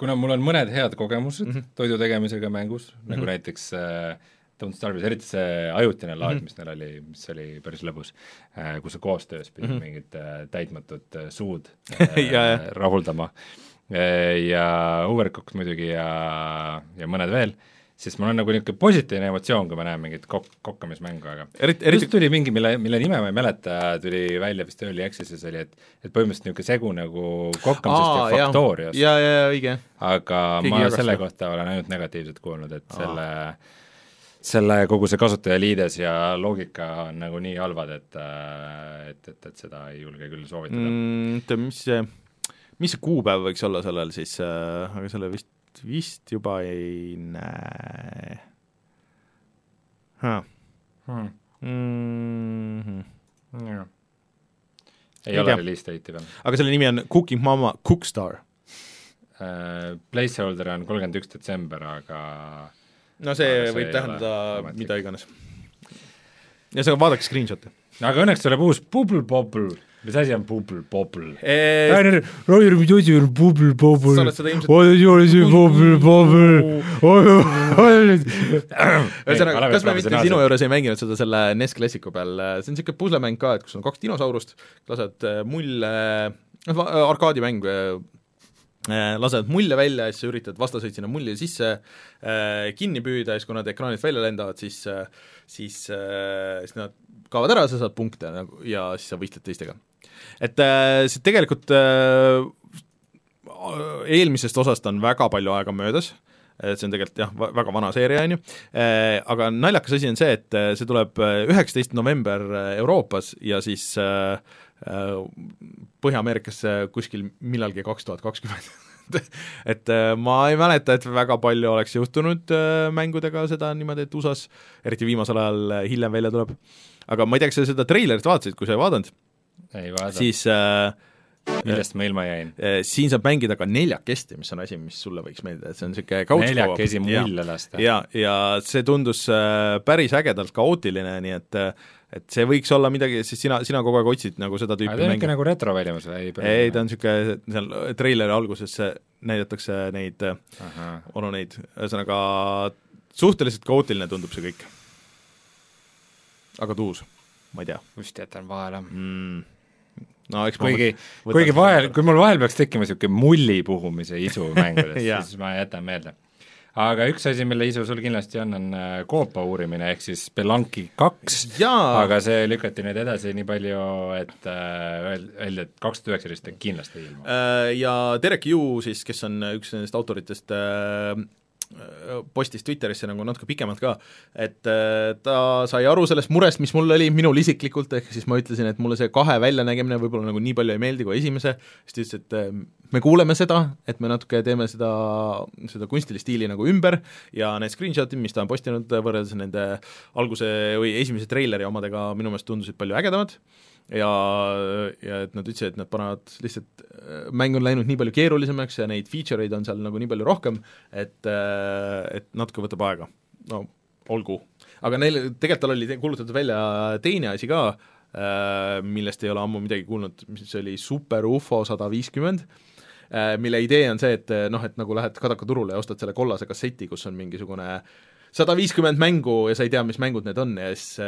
kuna mul on mõned head kogemused mm -hmm. toidu tegemisega mängus mm, -hmm. nagu näiteks äh, Don't Starve'is, eriti see ajutine laad mm, -hmm. mis neil oli, mis oli päris lõbus, äh, kus sa koostöös pidid mm -hmm. mingid äh, täitmatud äh, suud äh, rahuldama ja Overcooked muidugi ja, ja mõned veel, siis mul on nagu niisugune positiivne emotsioon, kui ma näen mingit kok-, kokkamismängu, aga eriti, eriti just tuli mingi, mille, mille nime ma ei mäleta, tuli välja vist Early Access'is oli, et et põhimõtteliselt niisugune segu nagu kokkamisest Aa, ja Factoriast. jaa, jaa, õige. aga Keegi ma selle kohta olen ainult negatiivset kuulnud, et selle selle, kogu see kasutajaliides ja loogika on nagu nii halvad, et et, et, et seda ei julge küll soovitada mm,. Oota, mis see, mis see kuupäev võiks olla sellel siis äh,, aga selle vist, vist juba ei näe huh.. Hmm. Mm -hmm. Ja. ei, ei ole release date'i veel. aga selle nimi on Cooking Mama Cookstar uh,? Placeholder on kolmkümmend üks detsember, aga no see võib tähendada mida iganes. ühesõnaga, vaadake screenshot'e. aga õnneks tuleb uus Bubble Bobble mis asi on Bubble Bobble? Rainer, Rainer, mis asi on Bubble Bobble? sa oled seda ilmselt oi, oi, see Bubble Bobble, oi, oi, ühesõnaga, kas me mitte sinu juures ei mänginud seda selle NES Classicu peal, see on niisugune puslemäng ka, et kus on kaks dinosaurust, lased äh, mulle, noh, arkaadimäng äh, Äh, lased mulje välja ja siis üritad vastaseid sinna mulje sisse äh, kinni püüda ja siis, kui nad ekraanilt välja lendavad, siis äh, siis äh,, siis nad kaovad ära, sa saad punkte nagu ja siis sa võistled teistega. et äh, see tegelikult äh, eelmisest osast on väga palju aega möödas, et see on tegelikult jah, väga vana seeria, on ju, äh, aga naljakas asi on see, et äh, see tuleb üheksateist november Euroopas ja siis äh, Äh, Põhja-Ameerikasse kuskil millalgi kaks tuhat kakskümmend et äh, ma ei mäleta, et väga palju oleks juhtunud äh, mängudega seda niimoodi, et USA-s, eriti viimasel ajal hiljem välja tuleb. aga ma ei tea, kas sa seda treilerit vaatasid, kui sa ei vaadanud? siis äh, millest ma ilma jäin? Siin saab mängida ka neljakesti, mis on asi, mis sulle võiks meeldida, et see on niisugune neljakesi mulje lasta. ja, ja see tundus päris ägedalt kaootiline, nii et et see võiks olla midagi, siis sina, sina kogu aeg otsid nagu seda tüüpi mänge. ikka nagu retroväljamus või? ei, ta on niisugune, seal treileri alguses näidatakse neid onu neid, ühesõnaga suhteliselt kaootiline tundub see kõik. aga tuus, ma ei tea. just jätan vahele mm no eks kuigi, kuigi vahel, kui mul vahel peaks tekkima niisugune mulli puhumise isu mängudes siis ma jätan meelde aga üks asi, mille isu sul kindlasti on, on äh, koopa uurimine, ehk siis Belanki kaks, aga see lükati nüüd edasi nii palju, et äh, öeldi, et kaks tuhat üheksateist on kindlasti ilma. Äh, ja Derek Yu siis, kes on üks nendest autoritest, postis Twitterisse nagu natuke pikemalt ka, et äh, ta sai aru sellest murest, mis mul oli, minul isiklikult, ehk siis ma ütlesin, et mulle see kahe väljanägemine võib-olla nagu nii palju ei meeldi kui esimese, siis ta ütles, et äh, me kuuleme seda, et me natuke teeme seda, seda kunstilist stiili nagu ümber ja need screenshot'id, mis ta on postinud võrreldes nende alguse või esimese treileri omadega, minu meelest tundusid palju ägedamad ja, ja et nad ütlesid, et nad panevad lihtsalt, mäng on läinud nii palju keerulisemaks ja neid feature eid on seal nagu nii palju rohkem, et, et natuke võtab aega. no olgu. aga neil, tegelikult tal oli kuulutatud välja teine asi ka, millest ei ole ammu midagi kuulnud, mis oli Super UFO sada viiskümmend, mille idee on see, et noh, et nagu lähed Kadaka turule ja ostad selle kollase kasseti, kus on mingisugune sada viiskümmend mängu ja sa ei tea, mis mängud need on ja siis,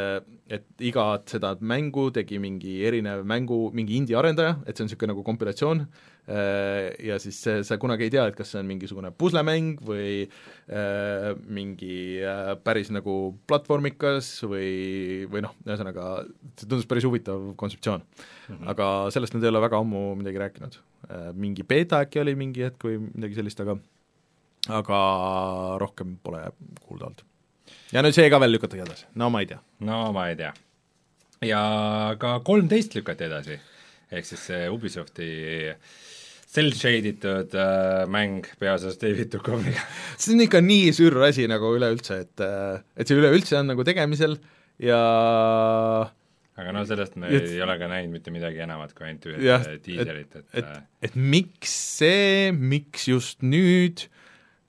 et igat seda mängu tegi mingi erinev mängu, mingi indie-arendaja, et see on niisugune nagu kompilatsioon, ja siis see, sa kunagi ei tea, et kas see on mingisugune puslemäng või äh, mingi äh, päris nagu platvormikas või, või noh, ühesõnaga see tundus päris huvitav kontseptsioon mm. -hmm. aga sellest nad ei ole väga ammu midagi rääkinud äh,. Mingi beeta äkki oli mingi hetk või midagi sellist, aga aga rohkem pole kuulda olnud. ja nüüd see ka veel lükatakse edasi, no ma ei tea. no ma ei tea. ja ka kolmteist lükati edasi, ehk siis see Ubisofti cel shaditud äh, mäng peaosas David Duchovniga see on ikka nii sürr asi nagu üleüldse, et, äh, et see üleüldse on nagu tegemisel ja aga no sellest me Et- ei ole ka näinud mitte midagi enamat kui ainult ühte diiselit, et, et et, et miks see, miks just nüüd äh,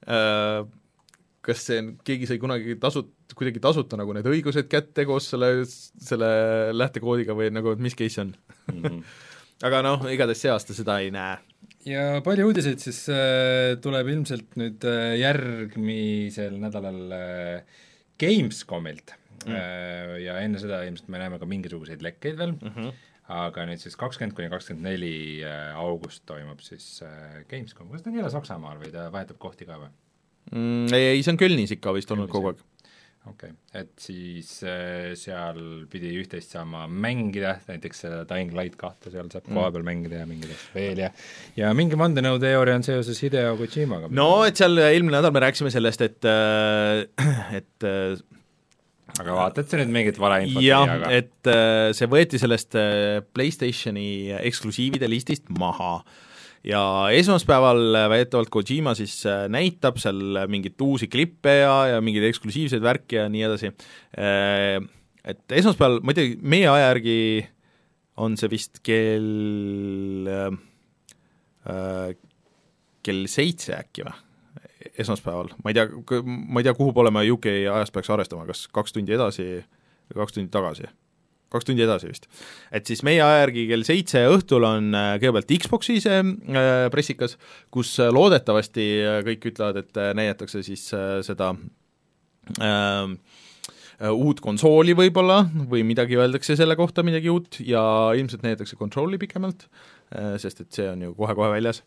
kas see on, keegi sai kunagi tasu-, kuidagi tasuta nagu need õigused kätte koos selle, selle lähtekoodiga või nagu, et mis case see on? Mhm. aga noh, igatahes see aasta seda ei näe. ja palju uudiseid siis äh, tuleb ilmselt nüüd äh, järgmisel nädalal äh, Gamescomilt mm. äh, ja enne seda ilmselt me näeme ka mingisuguseid lekkeid veel mm, -hmm. Aga nüüd siis kakskümmend kuni kakskümmend neli äh, august toimub siis äh, Gamescom, kas ta on jälle Saksamaal või ta vahetab kohti ka või? mm, ei, ei see on Kölnis ikka vist olnud kogu aeg. okei okay., et siis äh, seal pidi üht-teist saama mängida, näiteks seda Dying Light kahte seal saab mm. kohapeal mängida ja mingeid asju veel ja ja mingi vandenõuteooria on seoses Hideo Kojimaga. no et seal eelmine nädal me rääkisime sellest, et et aga vaata, et sa nüüd mingit valeinfot ei jah, et äh, see võeti sellest äh, PlayStationi eksklusiivide listist maha ja esmaspäeval äh, väidetavalt Kojima siis näitab seal mingit uusi klippe ja, ja mingeid eksklusiivseid värki ja nii edasi. Et esmaspäeval, ma ei tea, meie aja järgi on see vist kell kell seitse äkki või? Esmaspäeval, ma ei tea, ma ei tea, kuhu poole me UK ajast peaks arvestama, kas kaks tundi edasi või kaks tundi tagasi? kaks tundi edasi vist. et siis meie aja järgi kell seitse õhtul on äh, kõigepealt Xbox'i see äh, pressikas, kus äh, loodetavasti kõik ütlevad, et näidatakse siis seda äh, äh, uut konsooli võib-olla või midagi öeldakse selle kohta, midagi uut, ja ilmselt näidatakse Control'i pikemalt, sest et see on ju kohe-kohe väljas.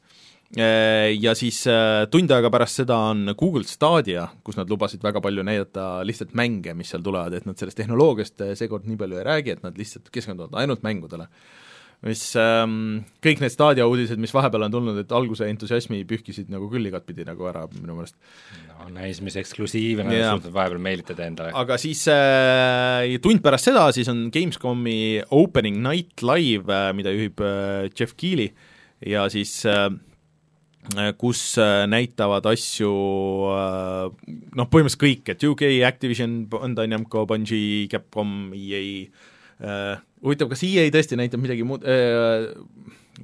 Ja siis äh, tund aega pärast seda on Google Stadia, kus nad lubasid väga palju näidata lihtsalt mänge, mis seal tulevad, et nad sellest tehnoloogiast äh, seekord nii palju ei räägi, et nad lihtsalt keskenduvad ainult mängudele. mis ähm, kõik need Stadia uudised, mis vahepeal on tulnud, et alguse entusiasmi pühkisid nagu küll igatpidi nagu ära minu meelest. no näis, mis eksklusiive nad Jaa. suutnud vahepeal meelitada endale. aga siis äh, tund pärast seda siis on Gamescomi opening night live äh,, mida juhib äh, Jeff Keighley ja siis äh, kus äh, näitavad asju äh, noh, põhimõtteliselt kõik, et UK, Activision, Bandai Namco, Bungi, Capcom, EA äh,, huvitav, kas EA tõesti näitab midagi muud äh,,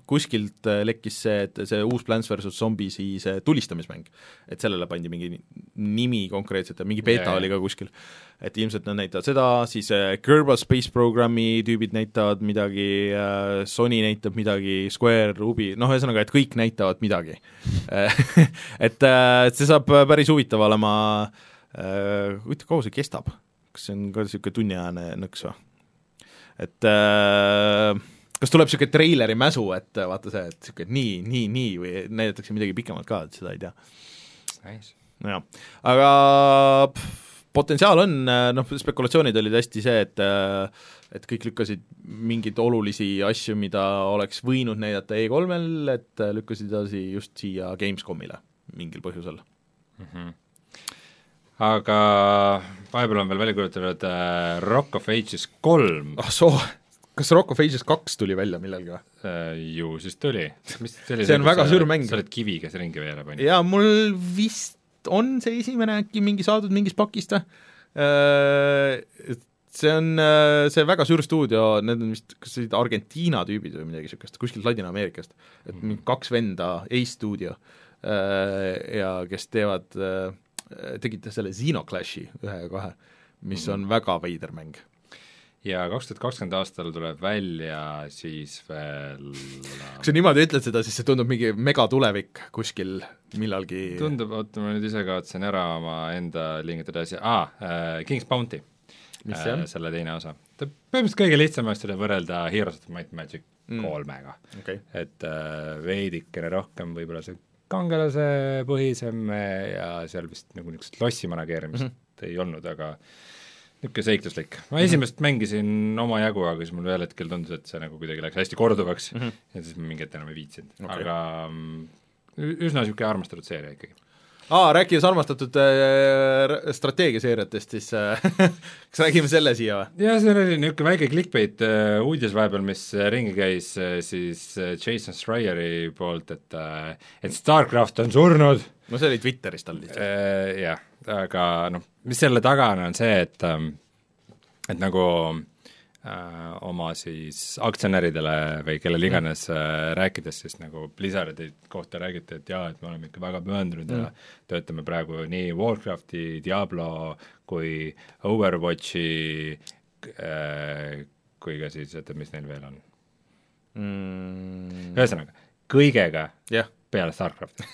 kuskilt äh, lekkis see, et see uus Plants versus Zombiesi see tulistamismäng, et sellele pandi mingi nimi konkreetselt ja mingi beeta jaa. oli ka kuskil. et ilmselt nad näitavad seda, siis äh, Kerbal Space Programmi tüübid näitavad midagi äh,, Sony näitab midagi, Square, Ruby, noh, ühesõnaga, et kõik näitavad midagi et äh, see saab päris huvitav olema äh,, huvitav, kaua see kestab? kas see on ka niisugune tunniajane nõks või? et äh, kas tuleb niisugune treileri mäsu, et vaata see, et niisugune nii, nii, nii või näidatakse midagi pikemalt ka, et seda ei tea. Nice. nojah, aga pff, potentsiaal on, noh, spekulatsioonid olid hästi see, et et kõik lükkasid mingeid olulisi asju, mida oleks võinud näidata E3-l, et lükkasid edasi just siia Gamescomile mingil põhjusel. aga vahepeal on veel välja kuulutatud äh, Rock of Ages kolm ah soo, kas Rock of Ages kaks tuli välja millalgi või? äh, ju siis tuli. See on väga suur mäng. sa oled kivi, kes ringi veereb, on ju? jaa, mul vist on see esimene äkki mingi saadud mingist pakist või? See on see väga suur stuudio, need on vist, kas olid Argentiina tüübid või midagi niisugust, kuskilt Ladina-Ameerikast. et mingi kaks venda, Ace stuudio, ja kes teevad, tegid selle Xenoclashi ühe ja kahe, mis on väga veider mäng. Ja kaks tuhat kakskümmend aastal tuleb välja siis veel kui sa niimoodi ütled seda, siis see tundub mingi megatulevik kuskil millalgi tundub, oota ma nüüd ise kaotasin ära oma enda lingitud asja ah,, äh, King's Bounty. Mis see on? selle teine osa. ta põhimõtteliselt kõige lihtsam oleks seda võrrelda Heroes of Might and Magic Mm. kolmega okei, et äh, veidikene rohkem võib-olla see kangelasepõhisem äh, ja seal vist nagu niisugust lossi manageerimist mm -hmm. ei olnud, aga niisugune seikluslik. ma esimest mängisin omajagu, aga siis mul ühel hetkel tundus, et see nagu kuidagi läks hästi korduvaks mm -hmm. ja siis ma mingi hetk enam ei viitsinud okay., aga mm, üsna niisugune armastatud seeria ikkagi. aa, rääkides armastatud äh, strateegiaseeriatest, siis äh, kas räägime selle siia või? ja seal oli niisugune väike clickbait äh, uudis vahepeal, mis äh, ringi käis äh, siis äh, Jason Schreieri poolt, et äh, et Starcraft on surnud no see oli Twitterist all lihtsalt. Äh, jah, aga noh, mis selle taga on, on see, et ähm, et nagu äh, oma siis aktsionäridele või kellele iganes äh, rääkides siis nagu Blizzardi kohta räägiti, et jaa, et me oleme ikka väga pühendunud mm. ja töötame praegu nii Warcrafti, Diablo kui Overwatchi äh, kui ka siis, oota, mis neil veel on Mm, ühesõnaga, kõigega jah, peale StarCrafti.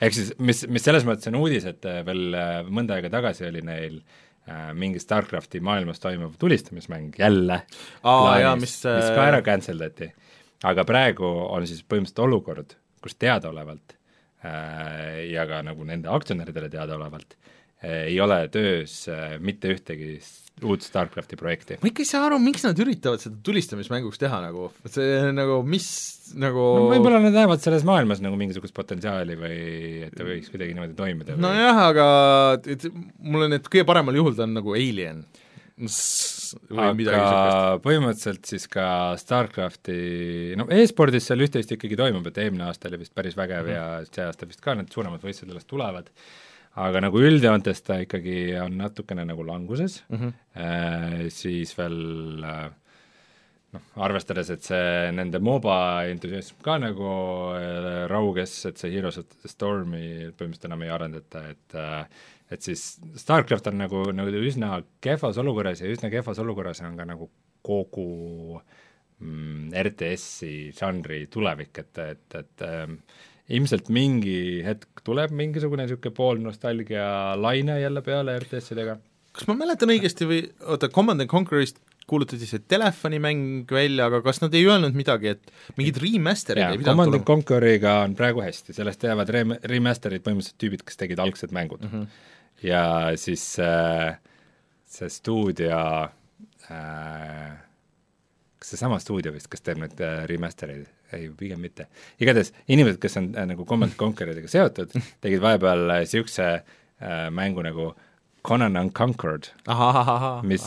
Ehk siis mis, mis selles mõttes on uudis, et äh, veel äh, mõnda aega tagasi oli neil äh, mingi StarCrafti maailmas toimuv tulistamismäng jälle Aa, jaa, mis, mis äh, ka ära cancel dati. aga praegu on siis põhimõtteliselt olukord, kus teadaolevalt äh, ja ka nagu nende aktsionäridele teadaolevalt äh, ei ole töös äh, mitte ühtegi uut StarCrafti projekti. ma ikka ei saa aru, miks nad üritavad seda tulistamismänguks teha nagu, see nagu mis nagu no võib-olla nad näevad selles maailmas nagu mingisugust potentsiaali või et ta võiks kuidagi niimoodi toimida või nojah, aga et mul on, et kõige paremal juhul ta on nagu Alien aga põhimõtteliselt siis ka StarCrafti, no e-spordis seal üht-teist ikkagi toimub, et eelmine aasta oli vist päris vägev mm -hmm. ja see aasta vist ka need suuremad võistlused alles tulevad, aga nagu üldjoontes ta ikkagi on natukene nagu languses mm, -hmm. äh, siis veel äh, noh, arvestades, et see nende MOBA entusiasm ka nagu äh, rauges, et see Heroes of the Stormi põhimõtteliselt enam ei arendata, et äh, et siis StarCraft on nagu, nagu üsna kehvas olukorras ja üsna kehvas olukorras on ka nagu kogu mm, RTS-i žanri tulevik, et, et, et ähm, ilmselt mingi hetk tuleb mingisugune niisugune poolnostalgia laine jälle peale RTS-idega kas ma mäletan õigesti või oota, Command and Conquerist kuulutati see telefonimäng välja, aga kas nad ei öelnud midagi, et mingid remaster'id ei, pidanud Command and? Conqueriga on praegu hästi, sellest teevad rem-, remaster'id põhimõtteliselt tüübid, kes tegid algsed mängud mm. -hmm. ja siis äh, see stuudio äh, kas seesama stuudio vist, kes teeb neid äh, remaster eid, ei pigem mitte. igatahes inimesed, kes on äh, nagu Command Conqueridega seotud, tegid vahepeal niisuguse äh, mängu nagu Conan Unconquered, mis,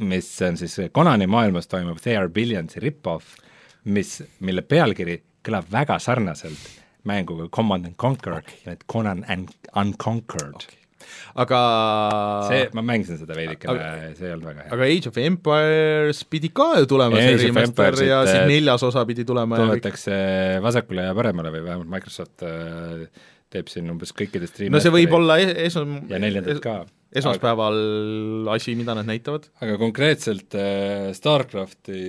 mis on siis Conani maailmas toimuv They are Billions'i rip-off, mis, mille pealkiri kõlab väga sarnaselt mänguga Command and Conquer okay., et Conan and Unconquered okay.. Aga see, ma mängisin seda veidikene see ei olnud väga hea. aga Age of Empires pidi ka ju tulema see Age of remaster Empiresit, ja siis äh, neljas osa pidi tulema ja toodetakse vasakule ja paremale või vähemalt Microsoft äh, teeb siin umbes kõikidest no see võib olla es- esom- ja neljandat ka. esmaspäeval asi, mida nad näitavad. aga konkreetselt äh, StarCrafti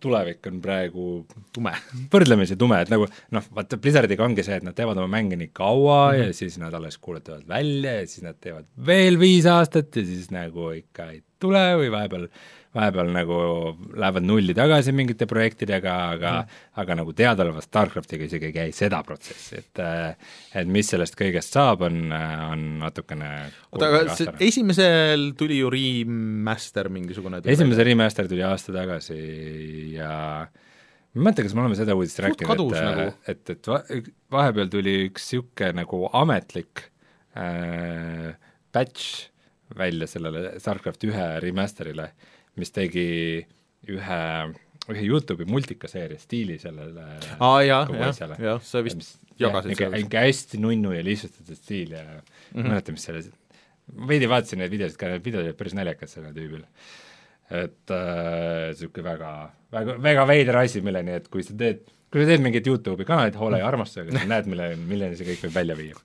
tulevik on praegu tume. võrdlemisi tume, et nagu noh, vaata Blizzardiga ongi see, et nad teevad oma mänge nii kaua mm -hmm. ja siis nad alles kuulutavad välja ja siis nad teevad veel viis aastat ja siis nagu ikka ei tule või vahepeal vahepeal nagu lähevad nulli tagasi mingite projektidega, aga mm, aga nagu teadaolevalt StarCraftiga isegi ei käi seda protsessi, et et mis sellest kõigest saab, on, on natukene oota, aga see esimesel tuli ju remaster mingisugune esimese remaster tuli aasta tagasi ja ma ei mäleta, kas me oleme seda uudist rääkinud, et nagu., et, et va- vahepeal tuli üks niisugune nagu ametlik äh, patch välja sellele StarCraft ühe remaster'ile, mis tegi ühe, ühe Youtube'i multikaseeria stiili sellele aa jah asjale., jah, sa vist mis- jagasid jah, vist. ikka hästi nunnu ja lihtsustatud stiil ja mm -hmm. mäleta, mis selle, veidi vaatasin neid videosid ka, need videod olid päris naljakad sellel tüübil. et niisugune äh, väga, väga, väga veider asi, milleni, et kui sa teed, kui sa teed mingit YouTube'i kanalit hoole ja armastusega, siis näed, mille, milleni see kõik võib välja viia.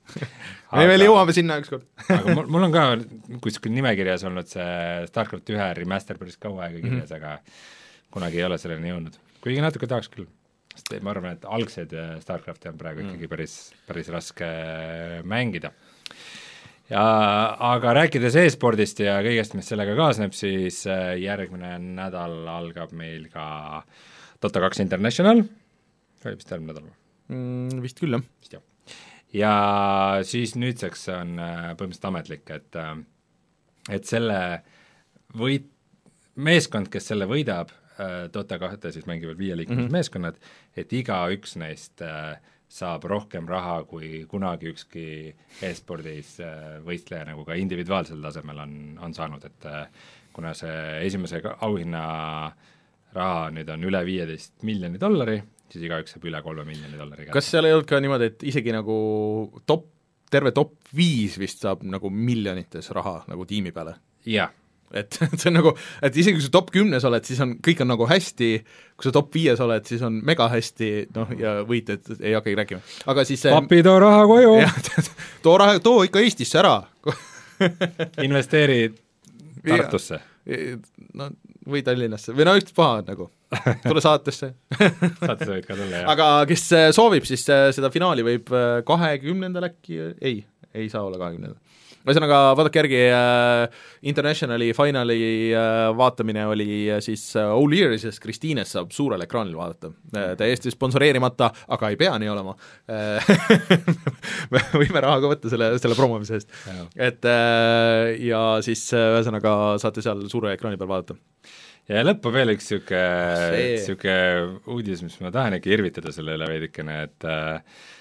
me veel jõuame sinna ükskord aga mul, mul on ka kuskil nimekirjas olnud see StarCraft ühe remaster päris kaua aega kirjas mm, -hmm. aga kunagi ei ole selleni jõudnud. kuigi natuke tahaks küll. sest ma arvan, et algsed StarCrafti on praegu mm -hmm. ikkagi päris, päris raske mängida ja aga rääkides e-spordist ja kõigest, mis sellega kaasneb, siis järgmine nädal algab meil ka Dota kaks International, oli vist järgmine nädal või mm,? Vist küll, jah. vist jah. ja siis nüüdseks on äh, põhimõtteliselt ametlik, et äh, et selle võit, meeskond, kes selle võidab, Dota kahte siis mängivad viieliikmelised mm -hmm. meeskonnad, et igaüks neist äh, saab rohkem raha, kui kunagi ükski e-spordis äh, võistleja nagu ka individuaalsel tasemel on, on saanud, et äh, kuna see esimese auhinna raha nüüd on üle viieteist miljoni dollari, siis igaüks saab üle kolme miljoni dollari kätte. kas seal ei olnud ka niimoodi, et isegi nagu top, terve top viis vist saab nagu miljonites raha nagu tiimi peale? jah et, et see on nagu, et isegi kui sa top kümnes oled, siis on, kõik on nagu hästi, kui sa top viies oled, siis on mega hästi, noh, ja võitjad ei hakkagi rääkima. aga siis papi, too raha koju! too raha, too ikka Eestisse ära investeeri Tartusse. No või Tallinnasse. Või no ükspuha nagu, tule saatesse. Saatesse võid ka tulla, jah. aga kes soovib, siis seda finaali võib kahekümnendal äkki, ei, ei saa olla kahekümnendal ühesõnaga, vaadake järgi äh,, Internationali finali äh, vaatamine oli äh, siis äh, O'Leary'ses, Kristiines saab suurel ekraanil vaadata. Äh,, täiesti sponsoreerimata, aga ei pea nii olema. Äh, me võime raha ka võtta selle, selle promomise eest. et äh, ja siis äh, ühesõnaga saate seal suure ekraani peal vaadata. Ja lõppu veel üks niisugune, niisugune uudis, mis ma tahan ikka irvitada selle üle veidikene, et äh, Äh,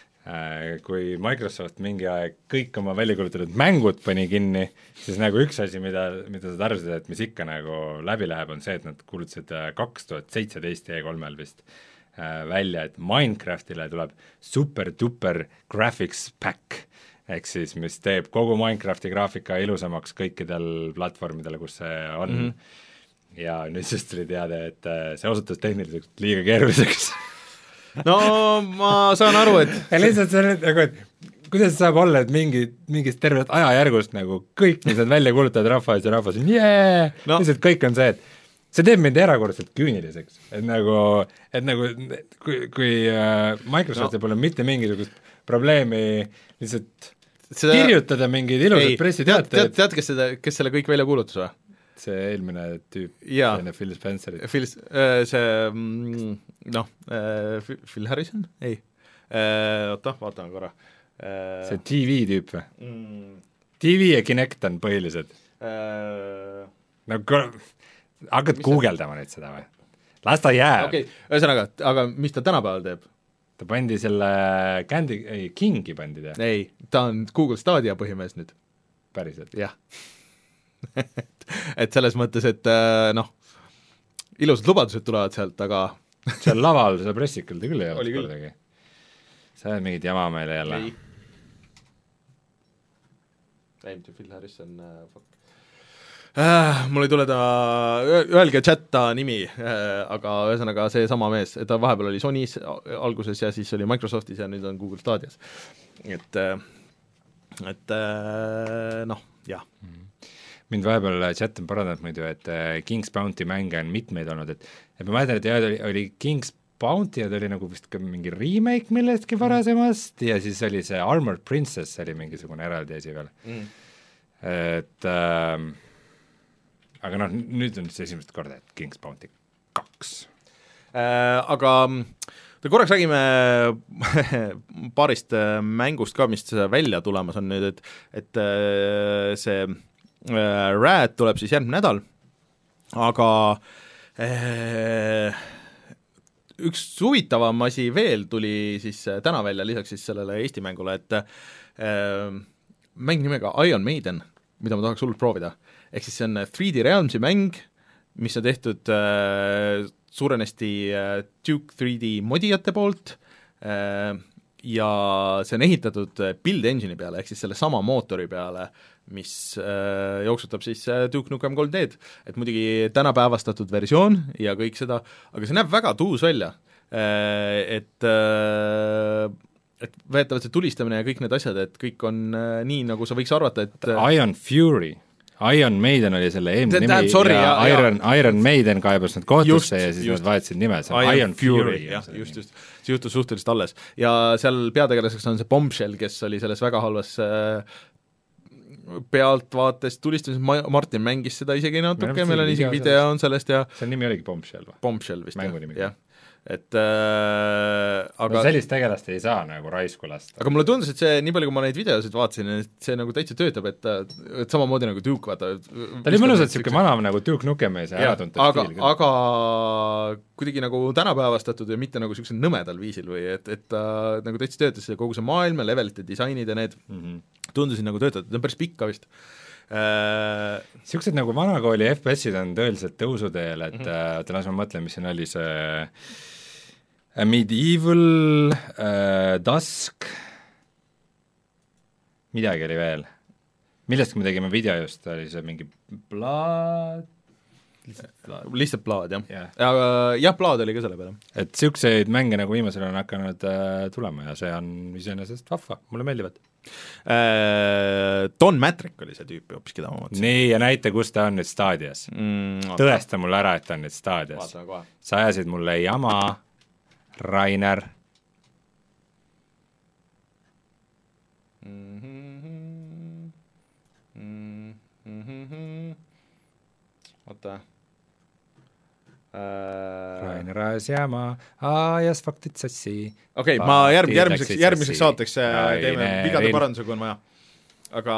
kui Microsoft mingi aeg kõik oma välja kuulutatud mängud pani kinni, siis nagu üks asi, mida, mida sa arvasid, et mis ikka nagu läbi läheb, on see, et nad kuulutasid äh, kaks tuhat seitseteist E3-l vist äh, välja, et Minecraftile tuleb super-duper graphics pack, ehk siis mis teeb kogu Minecrafti graafika ilusamaks kõikidel platvormidel, kus see on mm. -hmm. ja nüüd siis tuli teade, et see osutus tehniliselt liiga keeruliseks no ma saan aru, et ja lihtsalt see on nagu, et kuidas saab olla, et mingi, mingist tervest ajajärgust nagu kõik, mis on välja kuulutatud rahva ees ja rahvas on jee no., lihtsalt kõik on see, et see teeb mind erakordselt küüniliseks, et nagu, et nagu kui, kui äh, Microsoftil no. pole mitte mingisugust probleemi lihtsalt seda... kirjutada mingeid ilusaid pressiteateid. tead, tead, kes seda, kes selle kõik välja kuulutas või? See eelmine tüüp, enne Phil Spencerit. Phil, äh, see mm, noh, äh, Phil Harrison, ei, äh, oota, vaatame korra. see TV tüüp või mm.? TV ja Kinect on põhilised uh,. no hakkad guugeldama nüüd seda või? las ta jääb. okei okay., ühesõnaga, aga mis ta tänapäeval teeb? ta pandi selle Candy, ei, Kingi pandi ta. ei, ta on Google Stadia põhimees nüüd. päriselt? jah et, selles mõttes, et äh, noh, ilusad lubadused tulevad sealt, aga seal laval seda pressikul ta küll ei olnud kordagi. sa ajad mingit jama meile jälle? ei. mitte Phil Harrison uh,, fuck äh,. mul ei tule ta, öelge chat ta nimi äh,, aga ühesõnaga seesama mees, ta vahepeal oli Sony's alguses ja siis oli Microsoftis ja nüüd on Google Stadias. et äh,, et äh, noh, jah mm. -hmm mind vahepeal chat on parandanud muidu, et äh, King's Bounty mänge on mitmeid olnud, et et ma mäletan, et jah, oli, oli King's Bounty ja ta oli nagu vist ka mingi remake millestki mm. varasemast ja siis oli see Armored Princess oli mingisugune eraldi asi veel mm.. et äh, aga noh, nüüd on siis esimest korda, et King's Bounty kaks äh,. Aga korraks räägime paarist äh, mängust ka, mis välja tulemas on nüüd, et et äh, see Rad tuleb siis järgmine nädal, aga äh, üks huvitavam asi veel tuli siis äh, täna välja, lisaks siis sellele Eesti mängule, et äh, mäng nimega Iron Maiden, mida ma tahaks hullult proovida. ehk siis see on 3D Realmsi mäng, mis on tehtud äh, suurenesti äh, Duke 3D modijate poolt äh, ja see on ehitatud Build Engine'i peale, ehk siis sellesama mootori peale, mis äh, jooksutab siis äh, Duke Nukem 3D-d, et muidugi tänapäevastatud versioon ja kõik seda, aga see näeb väga tuus välja äh,, et äh, et väidetavalt see tulistamine ja kõik need asjad, et kõik on äh, nii, nagu sa võiks arvata, et äh, Iron Fury Iron Maiden oli selle eelmine nimi sorry, ja ja- Iron, Iron Maiden kaebas nad kohtusse ja siis just. nad vahetasid nime, see on Iron Fury. jah, just, just. see juhtus suhteliselt alles. ja seal peategelaseks on see Bombshell, kes oli selles väga halvas äh, pealtvaates tulistamises, Ma-, Martin mängis seda isegi natuke, meil on isegi video on sellest ja selle nimi oligi Bombshell või? Bombshell vist, nimi. jah. Et äh, aga no sellist tegelast ei saa nagu raisku lasta. aga mulle tundus, et see, nii palju, kui ma neid videosid vaatasin, et see nagu täitsa töötab, et ta, et samamoodi nagu Duke, vaata ta oli mõnusalt niisugune vana nagu Duke Nukem-i see jah, äratuntud aga, stiil küll. aga kuidagi nagu tänapäevastatud ja mitte nagu niisugusel nõmedal viisil või et, et ta nagu täitsa töötas ja kogu see maailm ja levelite disainid ja need mm -hmm. tundusid nagu töötavad, ta on päris pikk ka vist äh,. niisugused nagu vanakooli FPS-id on tõeliselt tõusuteel, et mm -hmm. oota, las ma mõtlen, mis siin oli, see äh, Medieval äh,, Dusk, midagi oli veel. millestki me tegime video just, oli see mingi Blood, lihtsalt plaad, jah jah. aga jah, plaad oli ka selle peale. et niisuguseid mänge nagu viimasel on hakanud äh, tulema ja see on iseenesest vahva, mulle meeldivad. Äh, Don Matrick oli see tüüp hoopis, keda ma mõtlesin nii, ja näita, kus ta on nüüd staadias. mm,. tõesta mulle ära, et ta on nüüd staadias. sa ajasid mulle jama, Rainer. oota. Rainer ajas jama, ajas faktid sassi. okei, ma järg-, järgmiseks, järgmiseks saateks äh, teeme vigade paranduse, kui on vaja. aga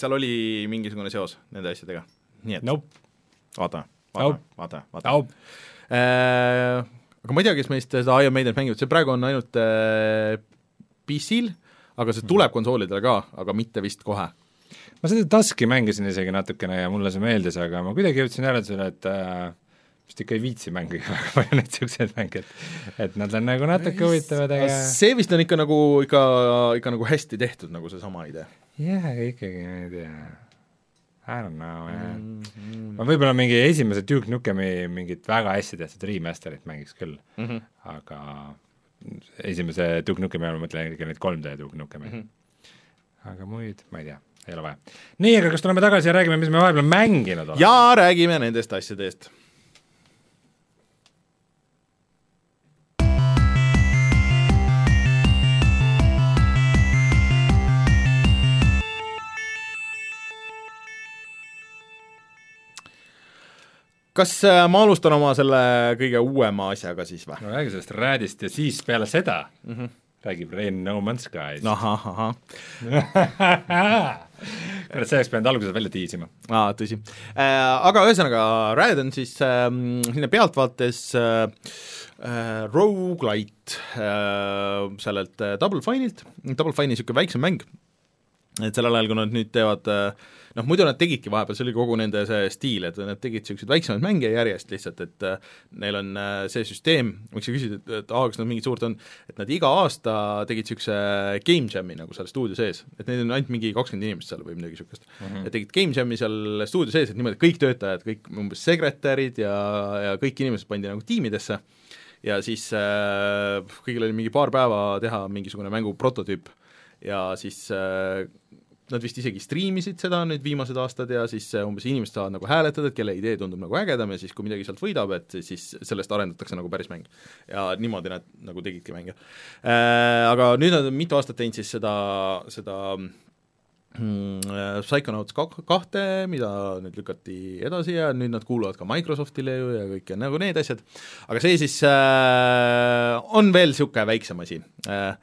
seal oli mingisugune seos nende asjadega, nii et Nope, vaatame, Nope. vaatame, vaatame, vaatame nope. Aga ma ei tea, kes meist seda Iron Maidenit mängivad, see praegu on ainult äh, PC-l, aga see tuleb konsoolidele ka, aga mitte vist kohe. ma seda Duski mängisin isegi natukene ja mulle see meeldis, aga ma kuidagi jõudsin järeldusele, et äh, vist ikka ei viitsi mängida väga palju neid niisuguseid mänge, et et nad on nagu natuke huvitavad, aga see vist on ikka nagu, ikka, ikka nagu hästi tehtud, nagu seesama idee. jah, ikkagi ma ei tea. I don't know, man. Mm. ma võib-olla mingi esimese Duke Nukemi mingit väga hästi tehtud remaster'it mängiks küll Mm -hmm. aga esimese Duke Nukemi all ma mõtlen ikka neid 3D Duke Nukemi mm. -hmm. aga muid, ma ei tea, ei ole vaja. nii, aga kas tuleme tagasi ja räägime, mis me vahepeal mänginud oleme? ja räägime nendest asjadest. Kas äh, ma alustan oma selle kõige uuema asjaga siis või? no räägi sellest Radist ja siis peale seda mm. -hmm. räägib Rein No Man's no.. ahah, ahah, kurat, see oleks pidanud alguses välja tiisima. aa, tõsi äh,. Aga ühesõnaga, Riot on siis äh, selline pealtvaates äh, äh, rogu-lite äh, sellelt äh, Double Fine'ilt, Double Fine'i niisugune väiksem mäng, et sellel ajal, kui nad nüüd teevad äh, noh, muidu nad tegidki vahepeal, see oli kogu nende see stiil, et nad tegid niisuguseid väiksemaid mänge järjest lihtsalt, et äh, neil on äh, see süsteem, võiks sa küsida, et, et aa, kas nad mingit suurt on, et nad iga aasta tegid niisuguse game jam'i nagu seal stuudio sees, et neid on ainult mingi kakskümmend inimest seal või midagi niisugust mm. -hmm. ja tegid game jam'i seal stuudio sees, et niimoodi kõik töötajad, kõik umbes sekretärid ja, ja kõik inimesed pandi nagu tiimidesse ja siis äh, kõigil oli mingi paar päeva teha mingisugune mängu prototüüp ja siis äh, nad vist isegi striimisid seda nüüd viimased aastad ja siis äh, umbes inimesed saavad nagu hääletada, et kelle idee tundub nagu ägedam ja siis, kui midagi sealt võidab, et siis sellest arendatakse nagu päris mäng. ja niimoodi nad nagu tegidki mänge äh,. Aga nüüd nad on mitu aastat teinud siis seda, seda mm, äh, Psychonauts kahte, mida nüüd lükati edasi ja nüüd nad kuuluvad ka Microsoftile ju ja kõik ja nagu need asjad, aga see siis äh, on veel niisugune väiksem asi äh,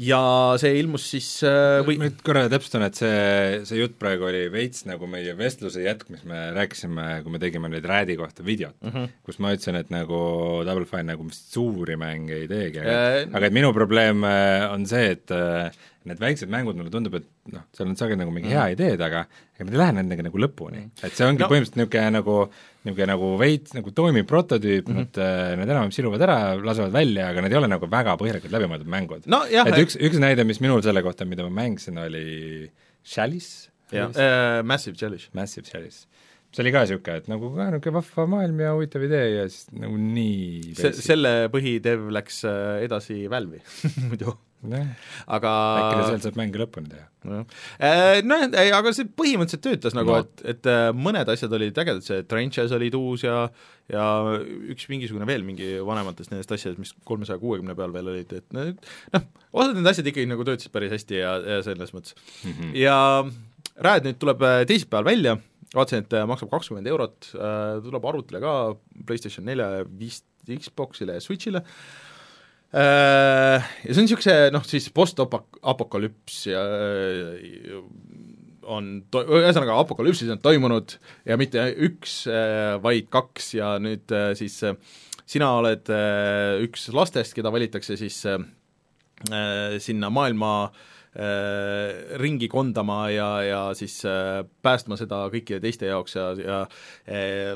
ja see ilmus siis äh, või nüüd korra täpsustan, et see, see jutt praegu oli veits nagu meie vestluse jätk, mis me rääkisime, kui me tegime nüüd Radi kohta videot mm, -hmm. kus ma ütlesin, et nagu Double Fine nagu suuri mänge ei teegi, aga Äh, aga et minu probleem äh, on see, et need väiksed mängud, mulle tundub, et noh, seal on sageli nagu mingi hea ideed, aga ega nad ei lähe nendega nagu lõpuni. et see ongi No. no. põhimõtteliselt niisugune nagu, niisugune nagu veits nagu toimiv prototüüp mm, -hmm. nad, äh, nad enam-vähem siluvad ära, lasevad välja, aga need ei ole nagu väga põhjalikult läbimõeldud mängud nojah, et üks, üks näide, mis minul selle kohta, mida ma mängisin, oli Chalice jah äh,, Massive Challenge. Massive Chalice. see oli ka niisugune, et nagu ka niisugune vahva maailm ja huvitav idee ja siis nagu nii see, selle põhidev läks äh, edasi Valve'i muidu, aga äkki ta seal saab mängu lõpuni teha. nojah, noh, ei aga see põhimõtteliselt töötas nagu No. et, et äh, mõned asjad olid ägedad, see Trenches olid uus ja ja üks mingisugune veel mingi vanematest nendest asjadest, mis kolmesaja kuuekümne peal veel olid, et noh, osad need asjad ikkagi nagu töötasid päris hästi ja, ja selles mõttes mm. -hmm. ja Rääd nüüd tuleb äh, teisipäeval välja, vaatasin, et äh, maksab kakskümmend eurot, tuleb arvutile ka, PlayStation neljale, vist Xboxile ja Switchile Äh, ja see on niisuguse noh, siis post-apokalüps ja ja on to-, ühesõnaga apokalüpsis on toimunud ja mitte üks, vaid kaks ja nüüd äh, siis äh, sina oled äh, üks lastest, keda valitakse siis äh, äh, sinna maailma äh, ringi kondama ja, ja siis äh, päästma seda kõikide teiste jaoks ja, ja äh,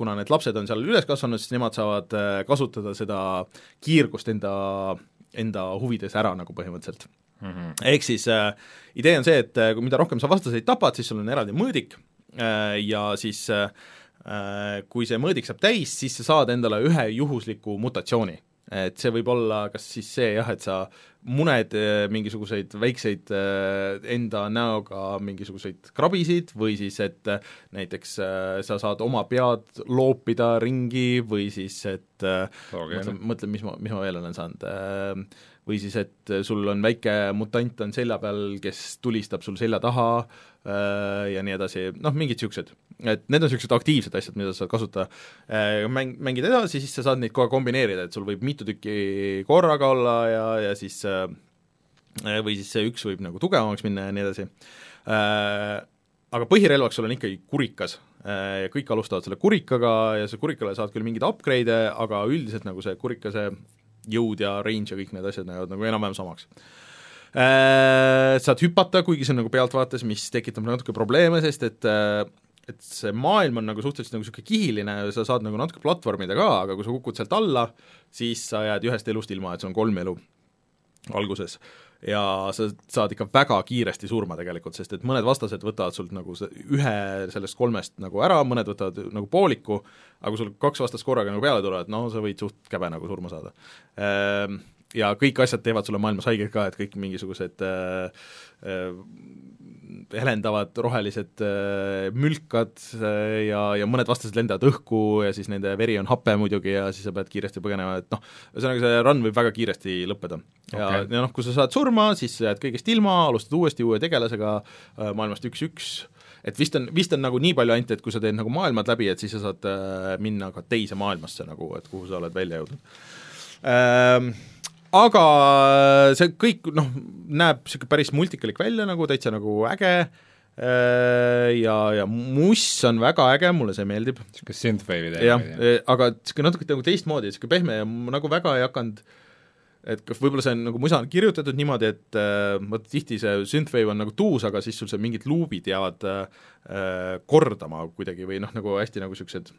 kuna need lapsed on seal üles kasvanud, siis nemad saavad äh, kasutada seda kiirgust enda, enda huvides ära nagu põhimõtteliselt ehk siis äh, idee on see, et äh, kui mida rohkem sa vastaseid tapad, siis sul on eraldi mõõdik äh, ja siis äh, äh, kui see mõõdik saab täis, siis sa saad endale ühe juhusliku mutatsiooni. Et see võib olla kas siis see jah, et sa muned äh, mingisuguseid väikseid äh, enda näoga mingisuguseid krabisid või siis, et äh, näiteks sa saad oma pead loopida ringi või siis, et Loogiline. mõtlen, mõtlen, mis ma, mis ma veel olen saanud või siis, et sul on väike mutant on selja peal, kes tulistab sul selja taha äh, ja nii edasi, noh, mingid niisugused. et need on niisugused aktiivsed asjad, mida sa saad kasutada. Äh,, mäng, mängid edasi, siis sa saad neid kohe kombineerida, et sul võib mitu tükki korraga olla ja, ja siis äh, või siis see üks võib nagu tugevamaks minna ja nii edasi. Äh, aga põhirelvaks sul on ikkagi kurikas. Äh, ja kõik alustavad selle kurikaga ja see kurikale saad küll mingeid upgrade'e, aga üldiselt nagu see kurikase jõud ja range ja kõik need asjad lähevad nagu enam-vähem samaks äh,. Saad hüpata, kuigi see on nagu pealtvaates, mis tekitab natuke probleeme, sest et äh, et see maailm on nagu suhteliselt nagu niisugune kihiline ja sa saad nagu natuke platvormida ka, aga kui sa kukud sealt alla, siis sa jääd ühest elust ilma, et sul on kolm elu alguses ja sa saad ikka väga kiiresti surma tegelikult, sest et mõned vastased võtavad sult nagu see ühe sellest kolmest nagu ära, mõned võtavad nagu pooliku, aga kui sul kaks vastast korraga nagu peale tulevad, no sa võid suht käbe nagu surma saada. Ja kõik asjad teevad sulle maailmas haiget ka, et kõik mingisugused äh, äh, helendavad rohelised äh, mülkad äh, ja, ja mõned vastased lendavad õhku ja siis nende veri on hape muidugi ja siis sa pead kiiresti põgenema, et noh, ühesõnaga see run võib väga kiiresti lõppeda. ja okay., ja noh, kui sa saad surma, siis sa jääd kõigest ilma, alustad uuesti uue tegelasega äh, maailmast üks-üks, et vist on, vist on nagu nii palju ainult, et kui sa teed nagu maailmad läbi, et siis sa saad minna ka teise maailmasse nagu, et kuhu sa oled välja jõudnud ähm,. Aga see kõik noh, näeb niisugune päris multikalik välja nagu täitsa nagu äge. Äh, ja, ja muss on väga äge, mulle see meeldib. Niisugune synthwave'i jah teema,, aga niisugune natuke nagu teistmoodi, niisugune pehme ja ma nagu väga ei hakanud et kas võib-olla see on nagu musa on kirjutatud niimoodi, et äh, vot tihti see synthwave on nagu tuus, aga siis sul see mingid luubid jäävad äh, äh, kordama kuidagi või noh, nagu hästi nagu niisugused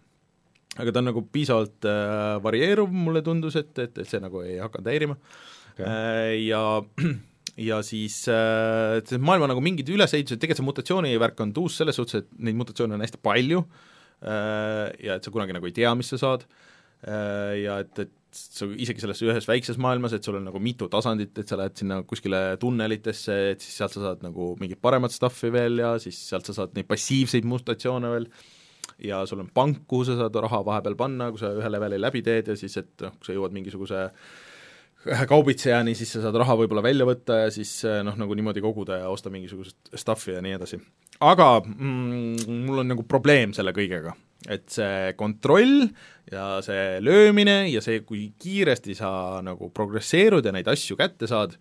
aga ta on nagu piisavalt äh, varieeruv, mulle tundus, et, et, et see nagu ei hakanud häirima Okei. äh, ja ja siis äh, see maailma nagu mingid ülesehitused, tegelikult see mutatsioonivärk on tuus selles suhtes, et neid mutatsioone on hästi palju äh, ja et sa kunagi nagu ei tea, mis sa saad äh, ja et, et sa isegi selles ühes väikses maailmas, et sul on nagu mitu tasandit, et sa lähed sinna kuskile tunnelitesse, et siis sealt sa saad nagu mingit paremat stuff'i veel ja siis sealt sa saad neid passiivseid mutatsioone veel ja sul on pank, kuhu sa saad raha vahepeal panna, kui sa ühe leveli läbi teed ja siis, et noh, kui sa jõuad mingisuguse kaubitsejani, siis sa saad raha võib-olla välja võtta ja siis noh, nagu niimoodi koguda ja osta mingisugust stuff'i ja nii edasi. aga mm, mul on nagu probleem selle kõigega, et see kontroll ja see löömine ja see, kui kiiresti sa nagu progresseerud ja neid asju kätte saad,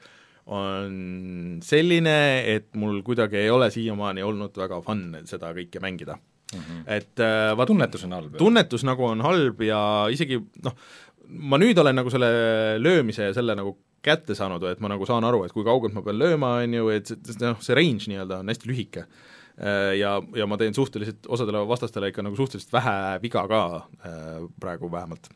on selline, et mul kuidagi ei ole siiamaani olnud väga fun seda kõike mängida mm. -hmm. et äh, vaat tunnetus on halb. tunnetus nagu on halb ja isegi noh, ma nüüd olen nagu selle löömise ja selle nagu kätte saanud, et ma nagu saan aru, et kui kaugelt ma pean lööma, on ju, et noh, see range nii-öelda on hästi lühike. Ja, ja ma teen suhteliselt osadele vastastele ikka nagu suhteliselt vähe viga ka äh, praegu vähemalt.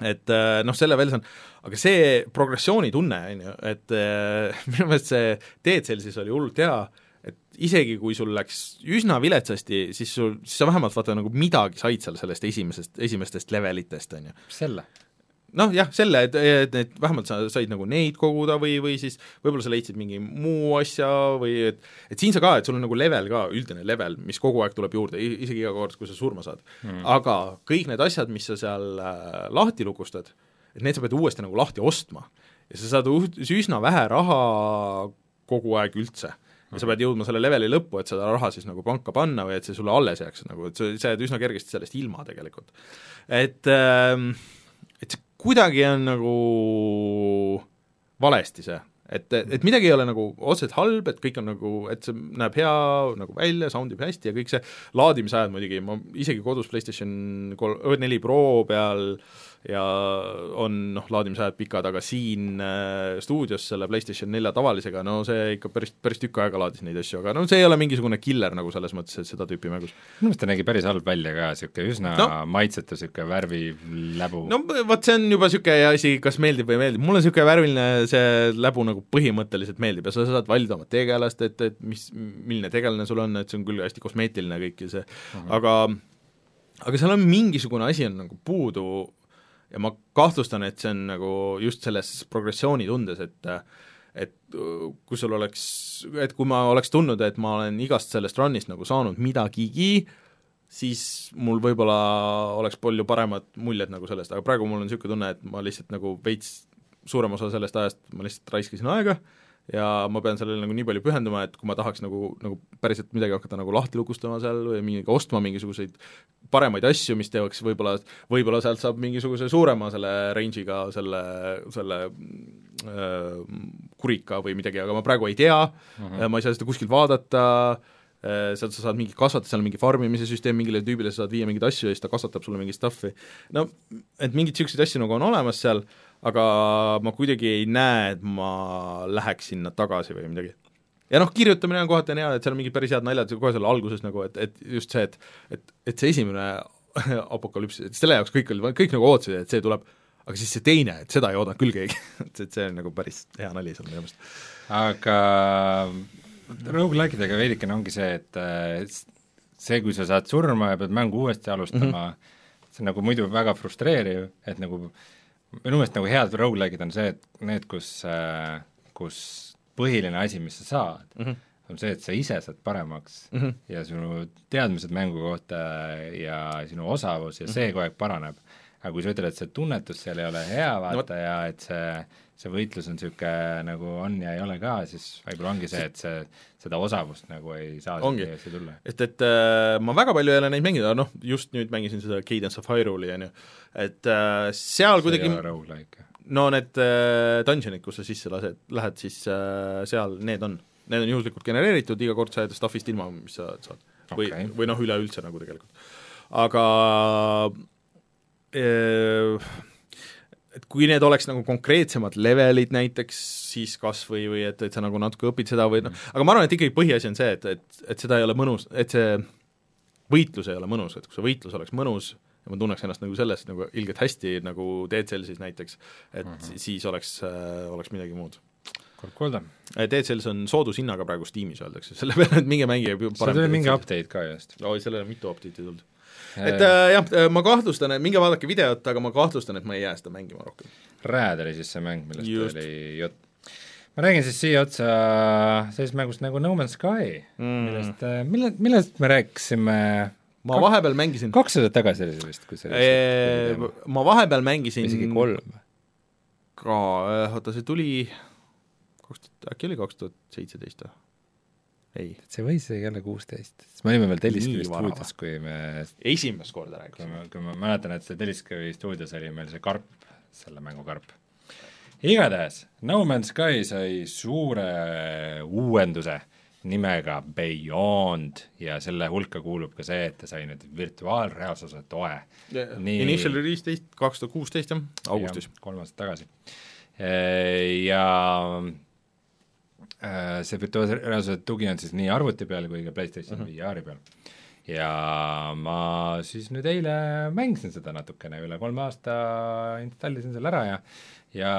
et äh, noh, selle veel saan, aga see progressioonitunne, on ju, et äh, minu meelest see Dead Cellsis oli hullult hea isegi kui sul läks üsna viletsasti, siis sul, siis sa vähemalt vaata nagu midagi said seal sellest esimesest, esimestest levelitest, on ju selle? Noh jah, selle, et, et, et vähemalt sa said nagu neid koguda või, või siis võib-olla sa leidsid mingi muu asja või et et siin sa ka, et sul on nagu level ka, üldine level, mis kogu aeg tuleb juurde, isegi iga kord, kui sa surma saad. Mm.. aga kõik need asjad, mis sa seal äh, lahti lukustad, et need sa pead uuesti nagu lahti ostma. ja sa saad üsna vähe raha kogu aeg üldse. ja sa pead jõudma selle leveli lõppu, et seda raha siis nagu panka panna või et see sulle alles jääks, nagu et sa, sa jääd üsna kergesti sellest ilma tegelikult. et äh, et see kuidagi on nagu valesti see, et, et midagi ei ole nagu otseselt halb, et kõik on nagu, et see näeb hea nagu välja, sound ib hästi ja kõik see, laadimisajad muidugi, ma isegi kodus PlayStation kol-, neli Pro peal äh, ja on noh, laadimisajad pikad, aga siin äh, stuudios selle PlayStation nelja tavalisega, no see ikka päris, päris tükk aega laadis neid asju, aga no see ei ole mingisugune killer nagu selles mõttes, et seda tüüpi mängus. minu meelest ta nägi päris halb välja ka, niisugune üsna no. maitsetu niisugune värviläbu. no vot, see on juba niisugune asi, kas meeldib või ei meeldi, mulle niisugune värviline see läbu nagu põhimõtteliselt meeldib ja sa saad valida oma tegelast, et, et mis, milline tegelane sul on, et see on küll hästi kosmeetiline kõik ja see mhm. -huh. aga aga seal on mingisugune asi on nagu puudu ja ma kahtlustan, et see on nagu just selles progressioonitundes, et et kui sul oleks, et kui ma oleks tundnud, et ma olen igast sellest run'ist nagu saanud midagigi, siis mul võib-olla oleks palju paremad muljed nagu sellest, aga praegu mul on niisugune tunne, et ma lihtsalt nagu veits suurem osa sellest ajast ma lihtsalt raiskasin aega äh, ja ma pean sellele nagu nii palju pühenduma, et kui ma tahaks nagu, nagu päriselt midagi hakata nagu lahti lukustama seal või mingi, ostma mingisuguseid paremaid asju, mis teeks võib-olla, võib-olla sealt saab mingisuguse suurema selle range'iga selle, selle äh, kurika või midagi, aga ma praegu ei tea uh, -huh. ma ei saa seda kuskilt vaadata äh,, sealt sa saad mingi kasvatada, seal on mingi farmimise süsteem, mingile tüübile sa saad viia mingeid asju ja siis ta kasvatab sulle mingit stuff'i. no et mingeid niisuguseid asju nagu on olemas seal, aga ma kuidagi ei näe, et ma läheks sinna tagasi või midagi. ja noh, kirjutamine on kohati on hea, et seal on mingid päris head naljad kohe seal alguses nagu, et, et just see, et et, et see esimene apokalüps, et selle jaoks kõik olid, kõik nagu ootasid, et see tuleb, aga siis see teine, et seda ei oodanud küll keegi et, see on nagu päris hea nali seal minu meelest. aga rogu-like'idega veidikene ongi see, et see, kui sa saad surma ja pead mängu uuesti alustama mm, -hmm. see on nagu muidu väga frustreeriv, et nagu minu meelest nagu head rogu-like'id on see, et need, kus, äh, kus põhiline asi, mis sa saad mm, -hmm. on see, et sa ise saad paremaks mm -hmm. ja sinu teadmised mängu kohta ja sinu osavus ja see mm -hmm. kogu aeg paraneb. aga kui sa ütled, et see tunnetus seal ei ole hea, vaata no,, ja et see see võitlus on niisugune nagu on ja ei ole ka, siis võib-olla ongi see, et see, seda osavust nagu ei saa ongi, et, et äh, ma väga palju ei ole neid mänginud, aga noh, just nüüd mängisin seda Cadence of Hyrule'i, on ju, et äh, seal kuidagi no need äh, dungeonid, kus sa sisse lased, lähed, siis äh, seal need on. Need on juhuslikult genereeritud, iga kord sa jääd stuff'ist ilma, mis sa saad. või okay., või noh, üleüldse nagu tegelikult. aga äh, et kui need oleks nagu konkreetsemad levelid näiteks, siis kas või, või et, et sa nagu natuke õpid seda või noh, aga ma arvan, et ikkagi põhiasi on see, et, et, et seda ei ole mõnus, et see võitlus ei ole mõnus, et kui see võitlus oleks mõnus, ja ma tunneks ennast nagu selles nagu ilgelt hästi, nagu Cellsis näiteks, et mm -hmm. siis oleks äh,, oleks midagi muud. kord kuulda. Äh, Cells on soodushinnaga praegu Steamis, öeldakse, selle peale, et minge mängige seal tuli mingi update ka just. oi, sellele on mitu update'i tulnud. Et äh, jah, äh, ma kahtlustan, et minge vaadake videot, aga ma kahtlustan, et ma ei jää seda mängima rohkem. Rad oli siis see mäng, millest Just. oli jutt ma räägin siis siia otsa sellisest mängust nagu No Man's Sky mm., millest, mille, millest me rääkisime ma Kak vahepeal mängisin kaks aastat tagasi oli see vist, kui see eee, ma vahepeal mängisin isegi kolm. ka, oota, see tuli kaks tuhat, äkki oli kaks tuhat seitseteist või? Ei. see võis isegi olla kuusteist, sest me olime veel Telliskivi stuudios, kui me esimest korda rääkisime. kui ma mäletan, et see Telliskivi stuudios oli meil see karp, selle mängu karp. igatahes, No Man's Sky sai suure uuenduse nimega Beyond ja selle hulka kuulub ka see, et ta sai nüüd virtuaalreaalsuse toe yeah.. Nii... Initial release teist, kaks tuhat kuusteist jah, augustis. kolm aastat tagasi. Ja äh, see virtuaalreaalsuse tugi on siis nii arvuti peal kui ka PlayStation mm -hmm. VR-i peal. ja ma siis nüüd eile mängisin seda natukene, üle kolme aasta installisin selle ära ja ja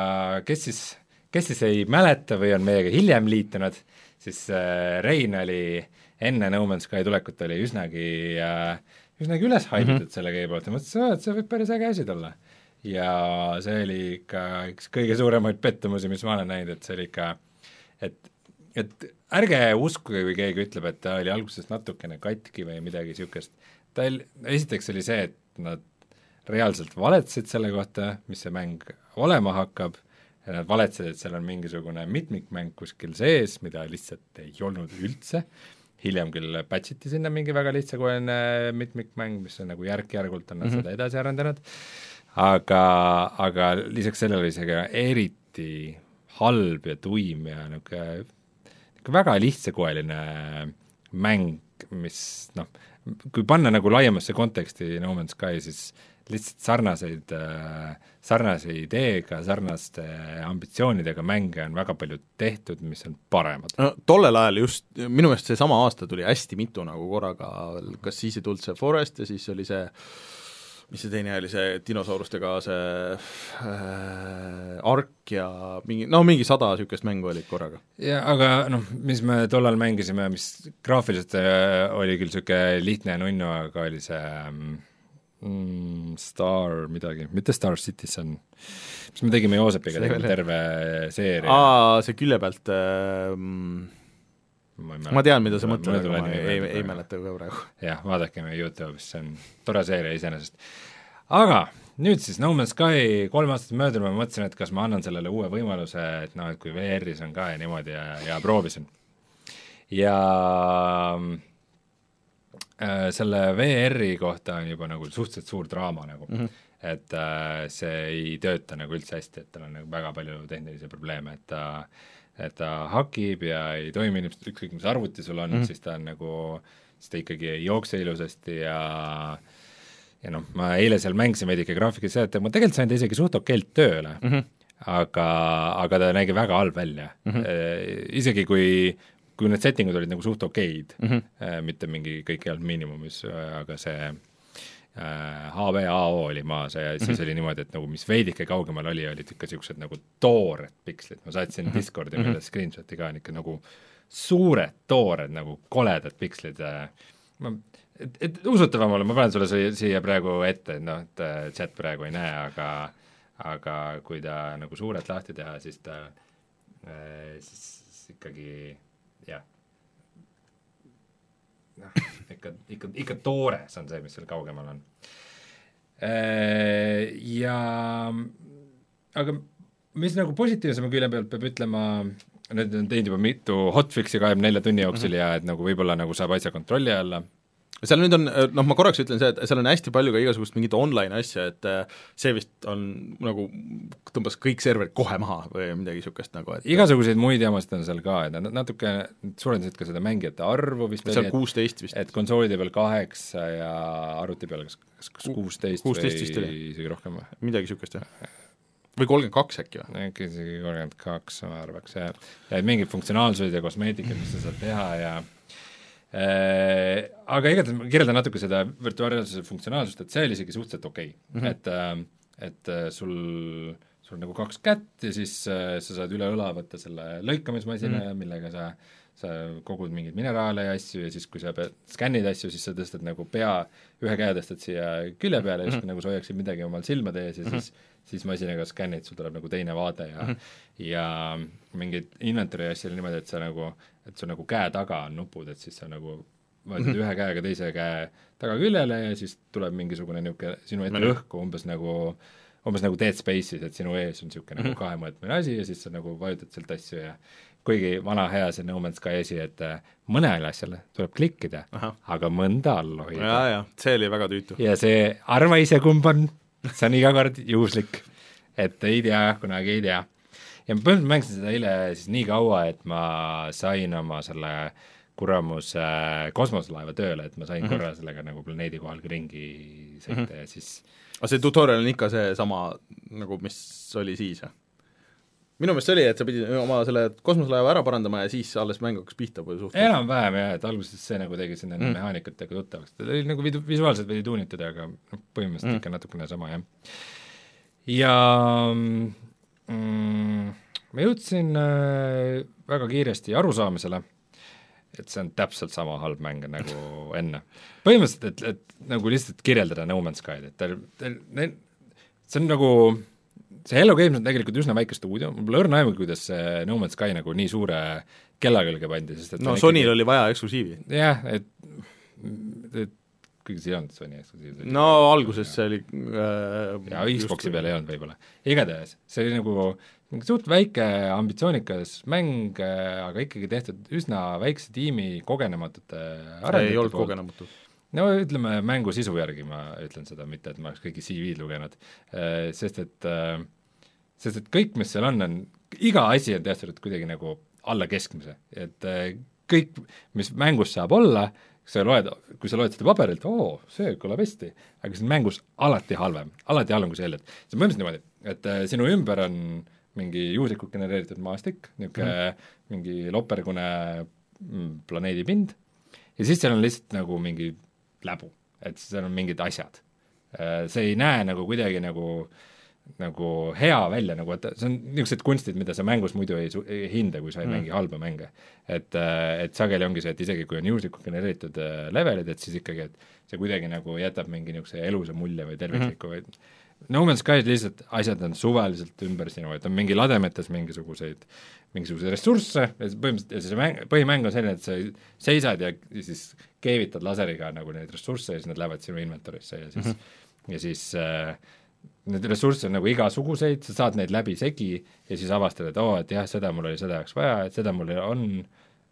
kes siis, kes siis ei mäleta või on meiega hiljem liitunud, siis äh, Rein oli enne No Man's Sky tulekut oli üsnagi äh, üsnagi üles haibitud mm -hmm. selle game poolt ja mõtlesin, et see võib päris äge asi tulla. ja see oli ikka üks kõige suuremaid pettumusi, mis ma olen näinud, et see oli ikka, et, et ärge uskuge, kui keegi ütleb, et ta oli alguses natukene katki või midagi niisugust, ta oli, esiteks oli see, et nad reaalselt valetasid selle kohta, mis see mäng olema hakkab, ja nad valetasid, et seal on mingisugune mitmikmäng kuskil sees, mida lihtsalt ei olnud üldse, hiljem küll patch iti sinna mingi väga lihtsakoeline mitmikmäng, mis on nagu järk-järgult on nad mm -hmm. seda edasi arendanud, aga, aga lisaks sellele oli see ka eriti halb ja tuim ja niisugune väga lihtsakoeline mäng, mis noh, kui panna nagu laiemasse konteksti No Man's Sky, siis lihtsalt sarnaseid, sarnase ideega, sarnaste ambitsioonidega mänge on väga palju tehtud, mis on paremad. no tollel ajal just, minu meelest seesama aasta tuli hästi mitu nagu korraga, kas siis ei tulnud see Forest ja siis oli see mis see teine oli, see dinosaurustega see äh, Ark ja mingi, no mingi sada niisugust mängu oli korraga. jaa, aga noh, mis me tollal mängisime, mis graafiliselt äh, oli küll niisugune lihtne ja nunnu, aga oli see mm, Star midagi, mitte Star Citizen, mis me tegime Joosepiga, tegime terve seeria. aa, see külje pealt äh, ma, ma tean, mida sa mõtled, aga ma ei, ei, ei mäleta ka praegu. jah, vaadake meie Youtube'is, see on tore seeria iseenesest. aga nüüd siis No Man's Sky kolm aastat möödunud, ma mõtlesin, et kas ma annan sellele uue võimaluse, et noh, et kui VR-is on ka ja niimoodi ja, ja proovisin. ja äh, selle VR-i kohta on juba nagu suhteliselt suur draama nagu mm, -hmm. et äh, see ei tööta nagu üldse hästi, et tal on nagu väga palju tehnilisi probleeme, et ta et ta hakib ja ei toimi ilmselt ükskõik, mis arvuti sul on mm, -hmm. siis ta on nagu, siis ta ikkagi ei jookse ilusasti ja ja noh, ma eile seal mängisin veidike graafikas seda, et ma tegelikult sain ta isegi suht okeilt tööle mm, -hmm. aga, aga ta nägi väga halb välja mm. -hmm. isegi kui, kui need settingud olid nagu suht okeid mm, -hmm. mitte mingi, kõik ei olnud miinimumis, aga see HVAO oli maas ja siis mm -hmm. oli niimoodi, et nagu mis veidike kaugemal oli, olid ikka niisugused nagu toored pikslid, ma saatsin mm -hmm. Discordi meile mm -hmm. screenshot'i ka, on ikka nagu suured toored nagu koledad pikslid äh,, ma et, et usutavam olla, ma panen sulle siia, praegu ette, et noh, et chat praegu ei näe, aga aga kui ta nagu suurelt lahti teha, siis ta äh,, siis ikkagi jah. noh, ikka, ikka, ikka toores on see, mis seal kaugemal on. Äh, ja aga mis nagu positiivsema külje pealt peab ütlema, nüüd on teinud juba mitu hotfix'i kahekümne nelja tunni jooksul mm -hmm. ja et nagu võib-olla nagu saab asja kontrolli alla seal nüüd on, noh, ma korraks ütlen see, et seal on hästi palju ka igasugust mingit online asja, et äh, see vist on nagu, tõmbas kõik serverid kohe maha või midagi niisugust nagu, et igasuguseid muid jamasid on seal ka, et nad natuke suurendasid ka seda mängijate arvu vist seal kuusteist vist. et konsoolide peal kaheksa ja arvuti peal kas, kas, kuusteist või isegi rohkem või? midagi niisugust, jah või kolmkümmend kaks äkki või? äkki isegi kolmkümmend kaks, ma arvaks, ja ja mingid funktsionaalsused ja kosmeetikad, mis sa saad teha ja aga igatahes ma kirjeldan natuke seda virtuaalreaalsuse funktsionaalsust, et see oli isegi suhteliselt okei okay. mm, -hmm. et äh, et äh, sul, sul on nagu kaks kätt ja siis sa saad üle õla võtta selle lõikamismasina mm, -hmm. millega sa sa kogud mingeid mineraale ja asju ja siis, kui sa pead, skännid asju, siis sa tõstad nagu pea, ühe käe tõstad siia külje peale justkui mm -hmm. nagu sa hoiaksid midagi omal silmade ees ja mm -hmm. siis siis masinaga skännid, sul tuleb nagu teine vaade ja mm -hmm. ja mingeid inventory asju oli niimoodi, et sa nagu, et sul nagu käe taga on nupud, et siis sa nagu vajutad mm -hmm. ühe käega teise käe tagaküljele ja siis tuleb mingisugune niisugune sinu ette õhku umbes nagu umbes nagu Dead Space'is, et sinu ees on niisugune mm -hmm. nagu mhm. kahemõõtmeline asi ja siis sa nagu vajutad sealt asju ja kuigi vana hea see No Man's Sky asi, et äh, mõnele asjale tuleb klikkida, aga mõnda all hoida. jaa, jaa, see oli väga tüütu. ja see, arva ise, kumb on see on iga kord juhuslik, et ei tea, kunagi ei tea. ja ma põhimõtteliselt mängisin seda eile siis nii kaua, et ma sain oma selle kuramuse kosmoselaeva tööle, et ma sain mm -hmm. korra sellega nagu planeedi kohal ka ringi sõita mm -hmm. ja siis aga see tutorial on ikka seesama nagu, mis oli siis, jah? Minu meelest see oli, et sa pidid oma selle kosmoselaeva ära parandama ja siis alles mäng hakkas pihta või suht-? enam-vähem jah, et alguses see nagu tegi sinna mm. mehaanikatega tuttavaks, ta oli nagu vidu-, visuaalselt veidi tuunitud, aga noh, põhimõtteliselt mm. ikka natukene sama, jah. ja mm, ma jõudsin äh, väga kiiresti arusaamisele et see on täpselt sama halb mäng nagu enne. põhimõtteliselt, et, et nagu lihtsalt kirjeldada No Man's Sky'd, et tal, tal, see on nagu, see Hello Games on tegelikult üsna väike stuudio, mul pole õrna aimugi, kuidas see No Man's Sky nagu nii suure kella külge pandi, sest et no Sonyl ikkagi... oli vaja eksklusiivi. jah, et, et kuigi see ei olnud Sony eksklusiiv. no alguses see oli äh, jaa, Xboxi peal ei olnud võib-olla. igatahes, see oli nagu suht väike ambitsioonikas mäng, aga ikkagi tehtud üsna väikse tiimi kogenematute see ei olnud kogenematu. No ütleme, mängu sisu järgi ma ütlen seda, mitte et ma oleks kõiki CV-d lugenud, äh, sest et äh, sest et kõik, mis seal on, on, iga asi on tehtud kuidagi nagu alla keskmise, et äh, kõik, mis mängus saab olla, sa loed, kui sa loed seda paberilt, oo, see kõlab hästi, aga see on mängus alati halvem, alati halvem, kui sa eeldad. see on põhimõtteliselt niimoodi, et sinu ümber on mingi juhuslikult genereeritud maastik, niisugune mm. mingi lopergune mm, planeedipind, ja siis seal on lihtsalt nagu mingi läbu, et seal on mingid asjad. Äh, see ei näe nagu kuidagi nagu nagu hea välja, nagu et see on niisugused kunstid, mida sa mängus muidu ei, ei hinda, kui sa ei mm. mängi halba mänge. et, äh, et sageli ongi see, et isegi kui on juhuslikult genereeritud äh, levelid, et siis ikkagi, et see kuidagi nagu jätab mingi niisuguse elusa mulje või tervikliku mm -hmm. või No Man's Sky's lihtsalt asjad on suvaliselt ümber sinu, et on mingi lademetes mingisuguseid, mingisuguseid ressursse ja põhimõtteliselt, ja see mäng, põhimäng on selline, et sa seisad ja, siis keevitad laseriga nagu neid ressursse ja siis nad lähevad sinu inventorisse ja siis mm, -hmm. ja siis äh, neid ressursse on nagu igasuguseid, sa saad neid läbisegi ja siis avastad, et oo oh,, et jah, seda mul oli selle jaoks vaja, et seda mul on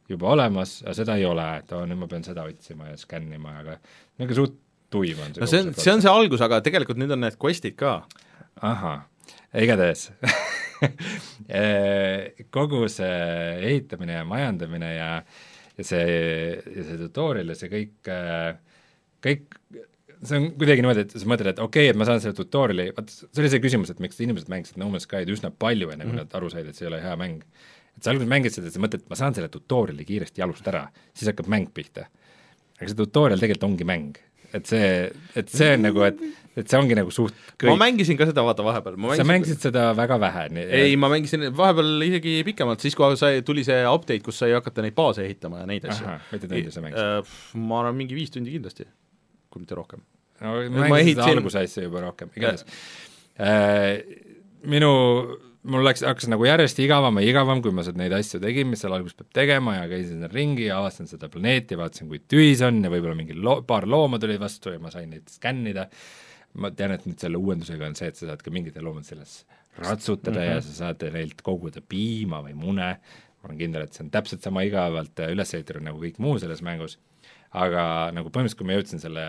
juba olemas, aga seda ei ole, et oo oh,, nüüd ma pean seda otsima ja skännima, aga niisugune suht tuim on see no see on, see on see algus, aga tegelikult nüüd on need quest'id ka. ahah, igatahes kogu see ehitamine ja majandamine ja ja see, ja see tutorial ja see kõik, kõik see on kuidagi niimoodi, et sa mõtled, et okei okay,, et ma saan selle tutorial'i, vaat see oli see küsimus, et miks inimesed mängisid No Man's Sky'd üsna palju, enne kui mm -hmm. nad aru said, et see ei ole hea mäng. et sa alguses mängid seda, sa mõtled, et ma saan selle tutorial'i kiiresti jalust ära, siis hakkab mäng pihta. aga see tutorial tegelikult ongi mäng. Et see, et see on nagu, et, et see ongi nagu suht kõik. ma mängisin ka seda, vaata, vahepeal. sa mängisid seda väga vähe? ei, ma mängisin vahepeal isegi pikemalt, siis kui sai, tuli see update, kus sai hakata neid baase ehitama ja neid asju. mitu tundi sa mängisid? Äh, ma arvan, mingi viis tundi kindlasti kui mitte rohkem. no ma mängisin seda alguse asja juba rohkem, igatahes äh, minu, mul läks, hakkas nagu järjest igavam ja igavam, kui ma seda, neid asju tegin, mis seal alguses peab tegema ja käisin seal ringi ja avastasin seda planeeti, vaatasin, kui tühi see on ja võib-olla mingi loo-, paar looma tulid vastu ja ma sain neid skännida, ma tean, et nüüd selle uuendusega on see, et sa saad ka mingitel loomadel selles ratsutada mm -hmm. ja sa saad neilt koguda piima või mune, ma olen kindel, et see on täpselt sama igavalt üles ehitatud nagu kõik muu selles mängus. Aga nagu põhimõtteliselt, kui ma jõudsin selle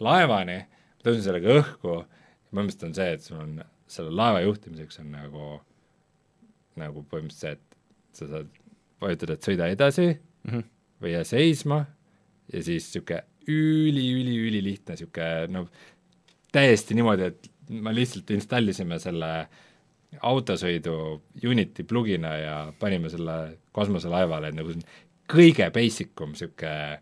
laevani, tõusin sellega õhku, põhimõtteliselt on see, et sul on selle laeva juhtimiseks on nagu, nagu põhimõtteliselt see, et sa saad vajutada, et sõida edasi mm -hmm. või jää seisma ja siis niisugune üli-üli-ülilihtne niisugune noh, täiesti niimoodi, et me lihtsalt installisime selle autosõidu Unity plugina ja panime selle kosmoselaevale, et nagu kõige basic um niisugune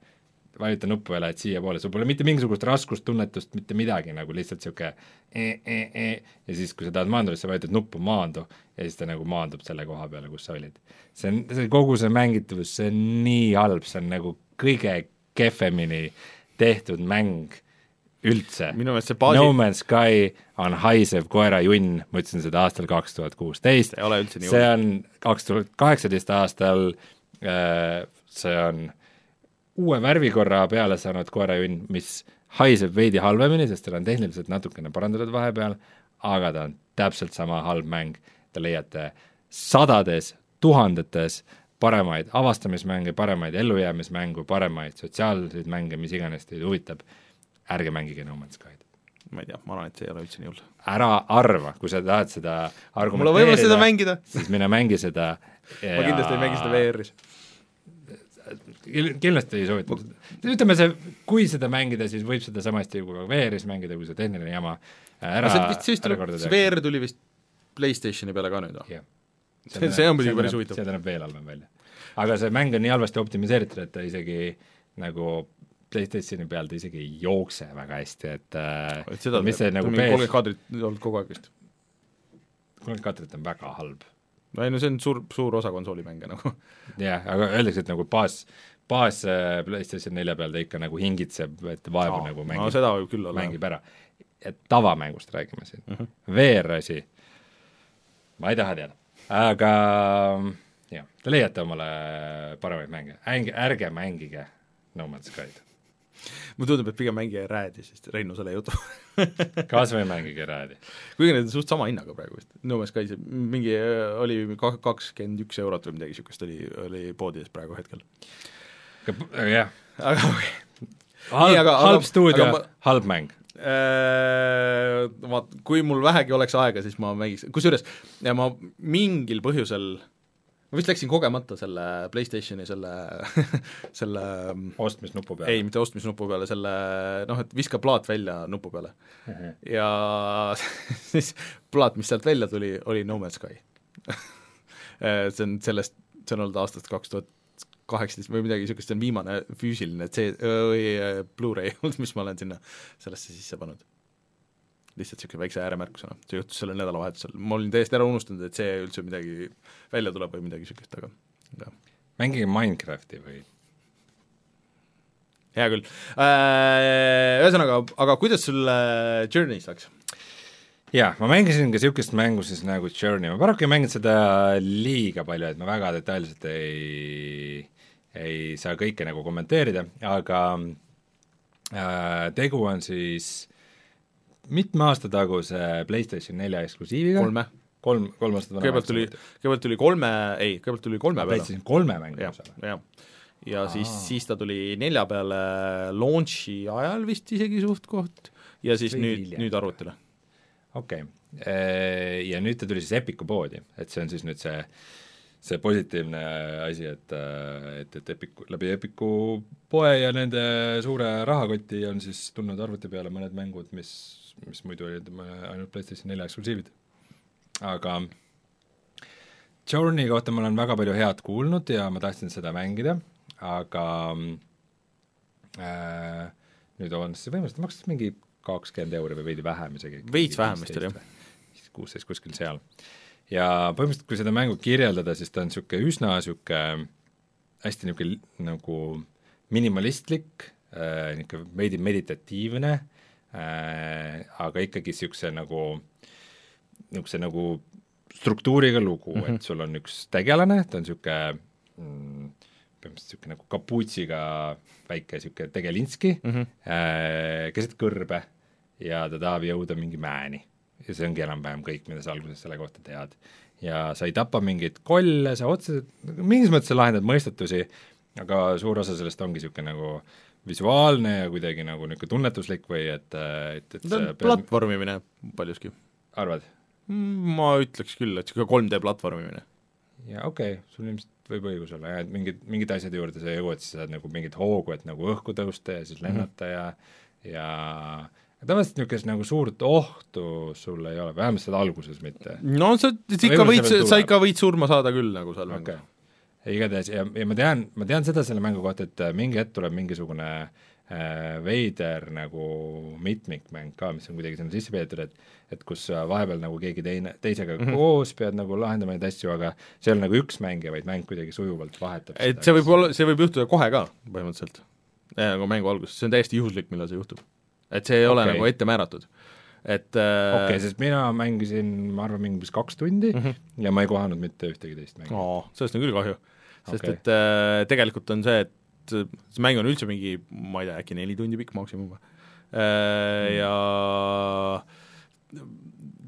vajuta nuppu ja lähed siiapoole, sul pole mitte mingisugust raskustunnetust, mitte midagi, nagu lihtsalt niisugune e, e, e, ja siis, kui sa tahad maanduda, siis sa vajutad nuppu maandu. Ja siis ta nagu maandub selle koha peale, kus sa olid. see on, see kogu see mängitavus, see on nii halb, see on nagu kõige kehvemini tehtud mäng üldse. minu meelest see baasi No Man's Sky on haisev koerajunn, ma ütlesin seda aastal kaks tuhat kuusteist, see on kaks tuhat kaheksateist aastal, äh, see on uue värvikorra peale saanud koerajunn, mis haiseb veidi halvemini, sest tal on tehniliselt natukene parandatud vahepeal, aga ta on täpselt sama halb mäng, te leiate sadades, tuhandetes paremaid avastamismänge, paremaid ellujäämismängu, paremaid sotsiaalseid mänge, mis iganes teid huvitab, ärge mängige No Man's Sky'd ma ei tea, ma arvan, et see ei ole üldse nii hull. ära arva, kui sa tahad seda mängida. siis mine mängi seda ja... ma kindlasti ei mängi seda VR-is kindlasti ei soovita. ütleme see, kui seda mängida, siis võib seda sama hästi kui VR-is mängida, kui see tehniline jama ära see vist siis tuleb, see VR tuli vist PlayStationi peale ka nüüd või? see, see on muidugi päris huvitav. see näeb veel halvem välja. aga see mäng on nii halvasti optimiseeritud, et ta isegi nagu PlayStationi peal ta isegi ei jookse väga hästi, et äh, et seda mis see nagu kolmkümmend kaadrit olnud kogu aeg vist? kolmkümmend kaadrit on väga halb no ei no see on suur, suur osa konsooli mänge nagu. jah, aga öeldakse, et nagu baas, baas äh, PlayStation nelja peal ta ikka nagu hingitseb, et vaevu nagu mängib no seda võib küll olla. mängib ära. et tavamängust räägime siin uh. -huh. VR-asi, ma ei taha teada, aga jah, te leiate omale paremaid mänge, ärge, ärge mängige No Man's Sky'd mulle tundub, et pigem mängige Räädi, sest Reinu selle jutu kas või mängige Räädi? kuigi need on suht sama hinnaga praegu vist, No Man's Sky, mingi oli kakskümmend üks eurot või midagi niisugust oli, oli poodides praegu hetkel. Jah. aga okei okay. halb, halb stuudio, halb mäng äh, vaat, kui mul vähegi oleks aega, siis ma mängiks, kusjuures ma mingil põhjusel ma vist läksin kogemata selle PlayStationi selle selle ostmisnupu peale? ei, mitte ostmisnupu peale, selle noh, et viska plaat välja nupu peale uh. -huh. ja siis plaat, mis sealt välja tuli, oli No Man's Sky see on sellest, see on olnud aastast kaks tuhat kaheksateist või midagi niisugust, see on viimane füüsiline C- või äh, Blu-ray olnud, mis ma olen sinna sellesse sisse pannud lihtsalt niisugune väikse ääremärkusena, see juhtus sellel nädalavahetusel, ma olin täiesti ära unustanud, et see üldse midagi välja tuleb või midagi niisugust, aga jah. mängige Minecrafti või? hea küll äh,, ühesõnaga, aga kuidas sul Journey's läks? jaa, ma mängisin ka niisugust mängu siis nagu Journey, ma paraku ei mänginud seda liiga palju, et ma väga detailselt ei, ei saa kõike nagu kommenteerida, aga äh, tegu on siis mitme aasta taguse PlayStation nelja eksklusiiviga? kolme. kolm, kolm aastat vana. kõigepealt tuli, kõigepealt tuli kolme, ei, kõigepealt tuli kolme peale. PlayStation kolme mängu ja, jah. ja Aa. siis, siis ta tuli nelja peale launch'i ajal vist isegi suht-koht ja siis Või nüüd, nüüd arvutile. okei okay., ja nüüd ta tuli siis Epicu poodi, et see on siis nüüd see see positiivne asi, et, et, et Epiku, läbi Epiku poe ja nende suure rahakoti on siis tulnud arvuti peale mõned mängud, mis mis muidu olid ainult PlayStation nelja eksklusiivid. aga Journey kohta ma olen väga palju head kuulnud ja ma tahtsin seda mängida, aga äh, nüüd on see võimaliselt makstis mingi kakskümmend euri või veidi vähem isegi. veits vähem vist oli, jah. kuusteist kuskil seal. Ja põhimõtteliselt, kui seda mängu kirjeldada, siis ta on niisugune üsna niisugune hästi niisugune nagu minimalistlik äh,, niisugune veidi meditatiivne äh,, aga ikkagi niisuguse nagu, niisuguse nagu struktuuriga lugu mm, -hmm. et sul on üks tegelane, ta on niisugune mm, põhimõtteliselt niisugune nagu kapuutsiga väike niisugune tegelinski mm -hmm. äh, keset kõrbe ja ta tahab jõuda mingi mäeni. Ja see ongi enam-vähem kõik, mida sa alguses selle kohta tead. ja sa ei tapa mingeid kolle, sa otseselt, mingis mõttes sa lahendad mõistatusi, aga suur osa sellest ongi niisugune nagu visuaalne ja kuidagi nagu niisugune tunnetuslik või et, et, et see peab... platvormimine paljuski. arvad? Mm, ma ütleks küll, et niisugune 3D platvormimine. jaa, okei okay., sul ilmselt võib õigus olla jah, et mingid, mingid asjad juurde sa jõuad, siis saad nagu mingit hoogu, et nagu õhku tõusta ja siis lennata mm -hmm. ja ja tavaliselt niisugust nagu suurt ohtu sul ei ole, vähemalt seda alguses mitte. no sa ikka võid, sa ikka võid surma saada küll nagu seal okay igatahes ja, ja ma tean, ma tean seda selle mängu kohta, et äh, mingi hetk tuleb mingisugune äh, veider nagu mitmikmäng ka, mis on kuidagi sinna sisse peetud, et et kus vahepeal nagu keegi teine, teisega mm -hmm. koos pead nagu lahendama neid asju, aga see ei ole nagu üks mängija, vaid mäng kuidagi sujuvalt vahetab et see võib olla, see võib juhtuda kohe ka põhimõtteliselt, nagu mängu alguses, see on täiesti juhuslik, millal see juhtub. Et see ei okay. ole nagu ette määratud et äh, okei okay,, sest mina mängisin, ma arvan, mingi umbes kaks tundi mm -hmm. ja ma ei kohanud mitte ühtegi teist mängu oh,. sellest on küll kahju sest okay. et äh, tegelikult on see, et see mäng on üldse mingi, ma ei tea, äkki neli tundi pikk maksimum või äh, mm. ja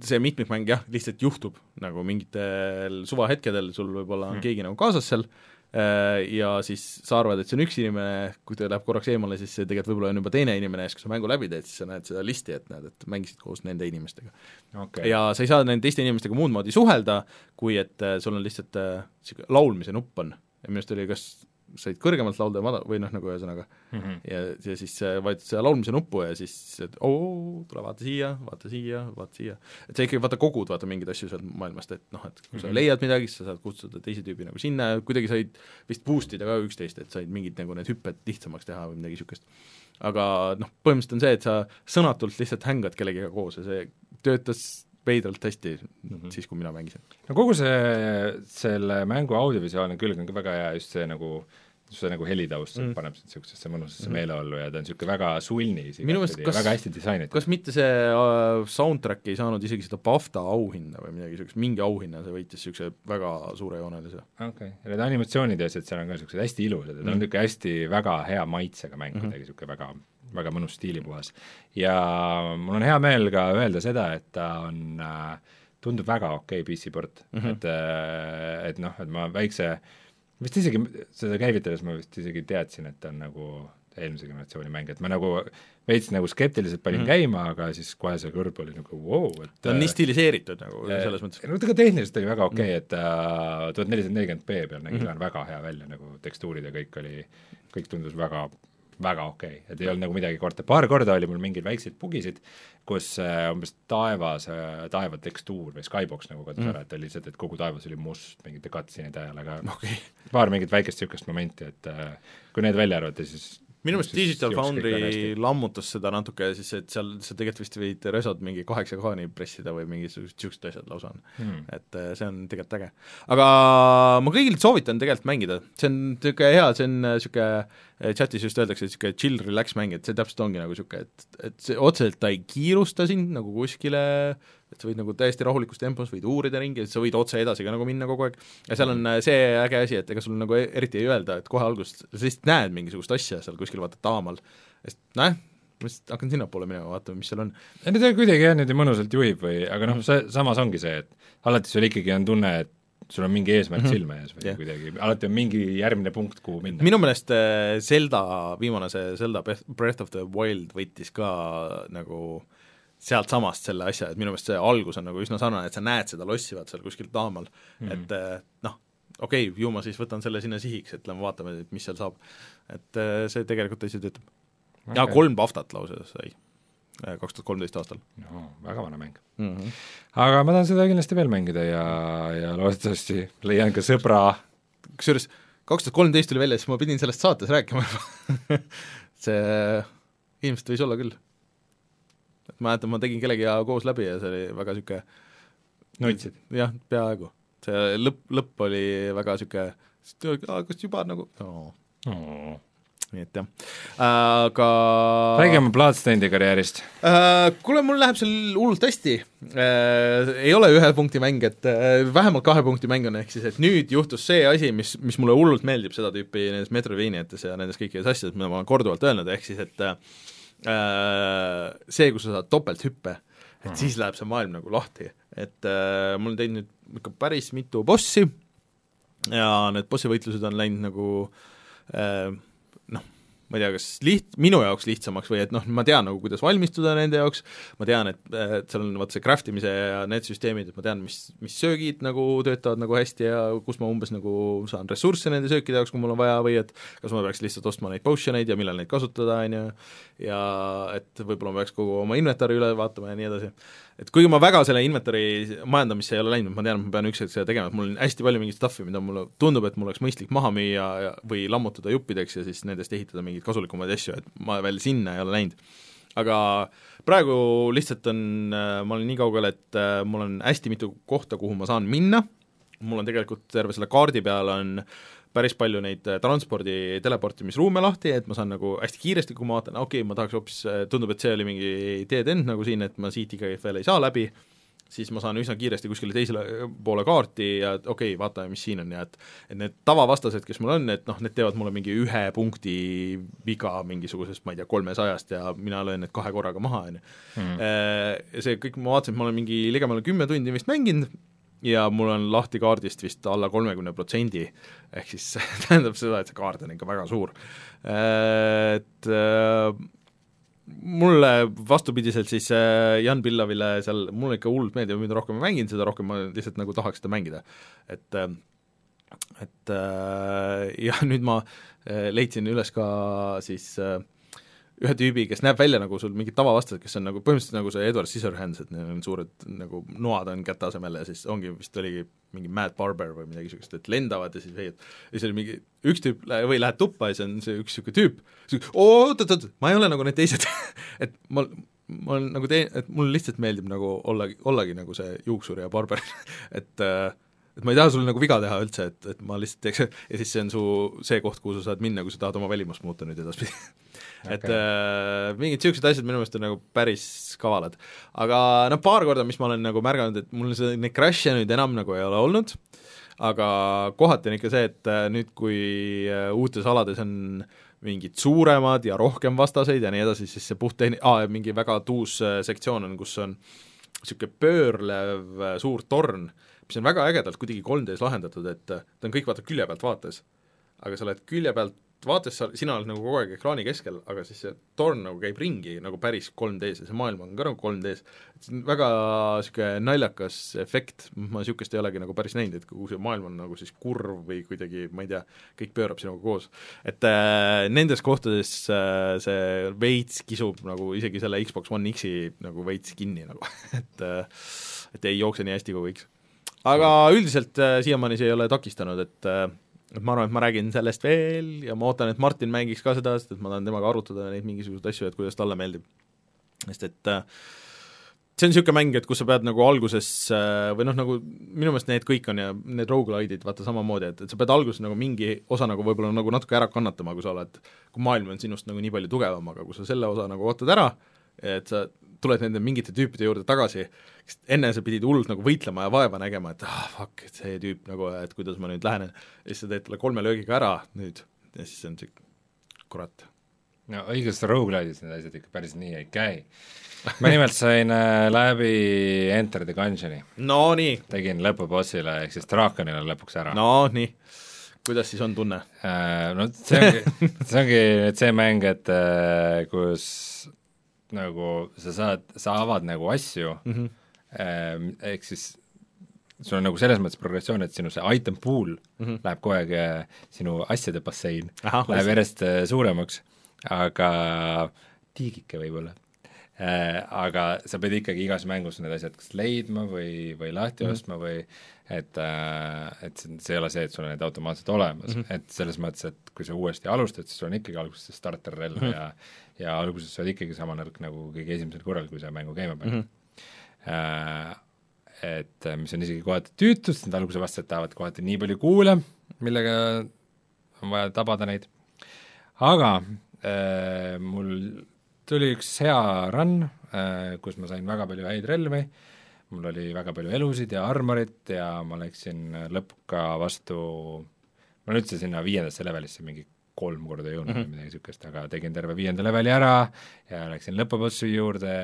see mitmikmäng jah, lihtsalt juhtub nagu mingitel suvahetkedel, sul võib-olla on mm. keegi nagu kaasas seal äh, ja siis sa arvad, et see on üks inimene, kui ta läheb korraks eemale, siis see tegelikult võib-olla on juba teine inimene ja siis, kui sa mängu läbi teed, siis sa näed seda listi, et näed, et mängisid koos nende inimestega. Okay.. ja sa ei saa nende teiste inimestega muud moodi suhelda, kui et äh, sul on lihtsalt niisugune äh, laulmise nupp on. Ja minu arust oli kas said kõrgemalt laulda või mada-, või noh, nagu ühesõnaga mm. -hmm. ja, ja siis vajutad seda laulmise nuppu ja siis et oo, tule vaata siia, vaata siia, vaata siia. et sa ikkagi vaata kogud, vaata mingeid asju sealt maailmast, et noh, et kui sa mm -hmm. leiad midagi, siis sa saad kutsuda teise tüübi nagu sinna ja kuidagi said vist boost ida ka üksteist, et said mingid nagu need hüpped lihtsamaks teha või midagi niisugust. aga noh, põhimõtteliselt on see, et sa sõnatult lihtsalt hängad kellegiga koos ja see töötas veidralt hästi mm -hmm. siis, kui mina mängisin. no kogu see, selle mängu audiovisuaalne külg on ka väga hea, just see nagu see nagu helitaust mm. paneb sind niisugusesse mõnusasse mm. meeleollu ja ta on niisugune väga sulnis Minu meelest kas- väga hästi disainitud. kas mitte see uh, soundtrack ei saanud isegi seda BAFTA auhinda või midagi niisugust, mingi auhinna see võitis niisuguse väga suurejoonelise okei okay., ja need animatsioonid ja asjad seal on ka niisugused hästi ilusad ja ta on Mm. niisugune hästi väga hea maitsega mäng Mhm. kuidagi, niisugune väga, väga mõnus stiilipuhas. ja mul on hea meel ka öelda seda, et ta on äh, tundub väga okei okay PC-port mm. -hmm. et äh, et noh, et ma väikse, vist isegi seda käivitades ma vist isegi teadsin, et ta on nagu eelmise generatsiooni mäng, et ma nagu veits nagu skeptiliselt panin mm. -hmm. käima, aga siis kohe see kõrv oli nagu vau wow,, et ta on nii stiliseeritud nagu Äh, selles mõttes. no ta ka tehniliselt oli väga okei okay,, et ta tuhat nelisada nelikümmend B peal nägi Mhm. ka väga hea välja, nagu tekstuurid ja kõik oli, kõik tundus väga väga okei okay., et ei olnud nagu midagi korda, paar korda oli mul mingeid väikseid bugisid, kus äh, umbes taevas äh,, taeva tekstuur või skybox nagu kadus mm. Ära, et oli lihtsalt, et kogu taevas oli must mingite cutscene'ide ajal, aga okay.. paar mingit väikest niisugust momenti, et äh, kui need välja arvata, siis minu meelest Digital Foundry lammutas seda natuke siis, et seal sa tegelikult vist võid resod mingi kaheksa K-ni pressida või mingisugused niisugused asjad lausa on hmm. et äh, see on tegelikult äge. aga ma kõigil soovitan tegelikult mängida, see on niisugune hea, see on niisugune chatis just öeldakse, niisugune chill relax mäng, et see täpselt ongi nagu niisugune, et, et see otseselt ta ei kiirusta sind nagu kuskile et sa võid nagu täiesti rahulikus tempos võid uurida ringi, et sa võid otse edasi ka nagu minna kogu aeg ja seal on äh, see äge asi, et ega sul nagu e- eriti ei öelda, et kohe alguses sa lihtsalt näed mingisugust asja seal kuskil vaata taamal, sest noh, ma lihtsalt hakkan sinnapoole minema, vaatame, mis seal on. ei no ta kuidagi jah, niimoodi mõnusalt juhib või, aga noh, see samas ongi see, et alati sul ikkagi on tunne, et sul on mingi eesmärk mm Mhm. -hmm. silme ees või yeah. kuidagi, alati on mingi järgmine punkt, kuhu minna. minu meelest äh, Zelda, viimane see Zelda Breath of the Wild võttis ka nagu sealtsamast selle asja, et minu meelest see algus on nagu üsna sarnane, et sa näed seda lossi vaata seal kuskil taamal mm. -hmm. et äh, noh, okei okay,, ju ma siis võtan selle sinna sihiks, et lähme vaatame, mis seal saab. et äh, see tegelikult täitsa töötab okay.. ja kolm Baftat lausa sai äh, kaks tuhat kolmteist aastal no,. väga vana mäng. mm. -hmm. aga ma tahan seda kindlasti veel mängida ja, ja loodetavasti leian ka sõbra, kusjuures kaks tuhat kolmteist tuli välja, siis ma pidin sellest saates rääkima see ilmselt võis olla küll. Ma mäletan, ma tegin kellegagi koos läbi ja see oli väga niisugune nutsid. jah, peaaegu. see lõpp, lõpp oli väga niisugune, kas juba nagu no., nii et jah, aga räägi oma Bloodstainedi karjäärist. Äh, kuule, mul läheb seal hullult hästi äh,. ei ole ühe punkti mäng, et äh, vähemalt kahe punkti mäng on, ehk siis et nüüd juhtus see asi, mis, mis mulle hullult meeldib seda tüüpi nendes Metroidvaniates ja nendes kõikides asjades, mida ma olen korduvalt öelnud, ehk siis et äh, see, kus sa saad topelthüppe, et siis läheb see maailm nagu lahti, et äh, mul on teinud ikka päris mitu bossi ja need bossi võitlused on läinud nagu äh, ma ei tea, kas liht-, minu jaoks lihtsamaks või et noh, ma tean nagu, kuidas valmistuda nende jaoks, ma tean, et, et seal on vaata see craft imise ja need süsteemid, et ma tean, mis, mis söögid nagu töötavad nagu hästi ja kus ma umbes nagu saan ressursse nende söökide jaoks, kui mul on vaja või et kas ma peaks lihtsalt ostma neid potion eid ja millal neid kasutada, on ju, ja et võib-olla ma peaks kogu oma inventari üle vaatama ja nii edasi. Et kuigi ma väga selle inventari majandamisse ei ole läinud, ma tean, et ma pean üks hetk seda tegema, et mul on hästi palju mingit stuff'i, mida mulle tundub, et mul oleks mõistlik maha müüa või lammutada juppideks ja siis nendest ehitada mingeid kasulikumaid asju, et ma veel sinna ei ole läinud. aga praegu lihtsalt on, ma olen nii kaugel, et äh, mul on hästi mitu kohta, kuhu ma saan minna, mul on tegelikult terve selle kaardi peal on päris palju neid äh, transpordi teleportimisruume lahti, et ma saan nagu hästi kiiresti, kui ma vaatan, okei okay,, ma tahaks hoopis, tundub, et see oli mingi dead end nagu siin, et ma siit ikkagi veel ei saa läbi, siis ma saan üsna kiiresti kuskile teisele poole kaarti ja okei okay,, vaatame, mis siin on ja et et need tavavastased, kes mul on, et noh, need teevad mulle mingi ühe punkti viga mingisugusest, ma ei tea, kolmesajast ja mina löön need kahe korraga maha, on ju. Äh, see kõik, ma vaatasin, et ma olen mingi ligemale kümme tundi vist mänginud ja mul on lahti kaardist vist alla kolmekümne protsendi, ehk siis tähendab seda, et see kaart on ikka väga suur. Et äh, mulle vastupidiselt siis äh, Jan Pillavile seal, mulle ikka hullult meeldib, mida rohkem ma mängin, seda rohkem ma lihtsalt nagu tahaks seda mängida. et äh, et ja nüüd ma leidsin üles ka siis äh, ühe tüübi, kes näeb välja nagu sul mingid tavavastased, kes on nagu põhimõtteliselt nagu see Edward Scissorhands, et neil on suured nagu noad on käte asemel ja siis ongi, vist oligi mingi Mad Barber või midagi niisugust, et lendavad ja siis veid-, ja siis oli mingi üks tüüp lä- või lähed tuppa ja siis on see üks niisugune tüüp, oot-oot-oot, ma ei ole nagu need teised. Et ma, ma olen nagu tee-, et mulle lihtsalt meeldib nagu olla, ollagi nagu see juuksur ja barber. Et äh, et ma ei taha sulle nagu viga teha üldse, et, et ma lihtsalt teeks ja siis see on su see koht, kuhu sa saad minna, kui sa tahad oma välimust muuta nüüd edaspidi okay. et äh, mingid niisugused asjad minu meelest on nagu päris kavalad. aga noh, paar korda, mis ma olen nagu märganud, et mul see, neid crash'e nüüd enam nagu ei ole olnud, aga kohati on ikka see, et äh, nüüd, kui äh, uutes alades on mingid suuremad ja rohkem vastaseid ja nii edasi, siis see puhttehni-, aa, mingi väga tuus äh, sektsioon on, kus on niisugune pöörlev suur torn, mis on väga ägedalt kuidagi 3D-s lahendatud, et ta on kõik vaata külje pealt vaates. aga sa oled külje pealt vaates sa, sina oled nagu kogu aeg ekraani keskel, aga siis see torn nagu käib ringi nagu päris 3D-s ja see maailm on ka nagu 3D-s. et see on väga niisugune naljakas efekt, ma niisugust ei olegi nagu päris näinud, et kogu see maailm on nagu siis kurv või kuidagi, ma ei tea, kõik pöörab sinuga koos. et äh, nendes kohtades äh, see veits kisub nagu isegi selle Xbox One X-i nagu veits kinni nagu et äh, et ei jookse nii hästi kui võiks aga üldiselt äh, siiamaani see ei ole takistanud, et äh, et ma arvan, et ma räägin sellest veel ja ma ootan, et Martin mängiks ka seda, sest et ma tahan temaga arutada neid mingisuguseid asju, et kuidas talle meeldib. sest et äh, see on niisugune mäng, et kus sa pead nagu alguses äh, või noh, nagu minu meelest need kõik on ja need rogu-lide'id vaata samamoodi, et, et sa pead alguses nagu mingi osa nagu võib-olla nagu natuke ära kannatama, kui sa oled, kui maailm on sinust nagu nii palju tugevam, aga kui sa selle osa nagu ootad ära, et sa tuled nende mingite tüüpide juurde tagasi, sest enne sa pidid hullult nagu võitlema ja vaeva nägema, et ah fuck, et see tüüp nagu, et kuidas ma nüüd lähenen, ja siis sa teed talle kolme löögiga ära nüüd ja siis on siuke, kurat. no õiges rogu-lide'is need asjad ikka päris nii ei käi. ma nimelt sain äh, läbi Enter the Gungeoni. no nii. tegin lõpubossile ehk siis draakonile lõpuks ära. no nii kuidas siis on tunne? Äh, no see ongi, see ongi nüüd see mäng, et äh, kus nagu sa saad, sa avad nagu asju mm, -hmm. eh, ehk siis sul on nagu selles mõttes progressioon, et sinu see item pool mm -hmm. läheb kogu aeg, eh, sinu asjade bassein Aha, läheb järjest eh, suuremaks, aga tiigike võib-olla eh,. Aga sa pead ikkagi igas mängus need asjad kas leidma või, või lahti mm -hmm. ostma või et, äh, et see, see ei ole see, et sul on need automaatselt olemas mm, -hmm. et selles mõttes, et kui sa uuesti alustad, siis sul on ikkagi alguses see starter-relv mm -hmm. ja ja alguses sa oled ikkagi sama nõrk nagu kõige esimesel korral, kui sa mängu käima paned mm. -hmm. äh, et äh, mis on isegi kohati tüütu, sest need alguse vastased tahavad kohati nii palju kuule, millega on vaja tabada neid, aga äh, mul tuli üks hea run äh,, kus ma sain väga palju häid relvi, mul oli väga palju elusid ja armorit ja ma läksin lõpuka vastu, ma olen üldse sinna viiendasse levelisse mingi kolm korda jõudnud mm -hmm. või midagi niisugust, aga tegin terve viienda leveli ära ja läksin lõpubossi juurde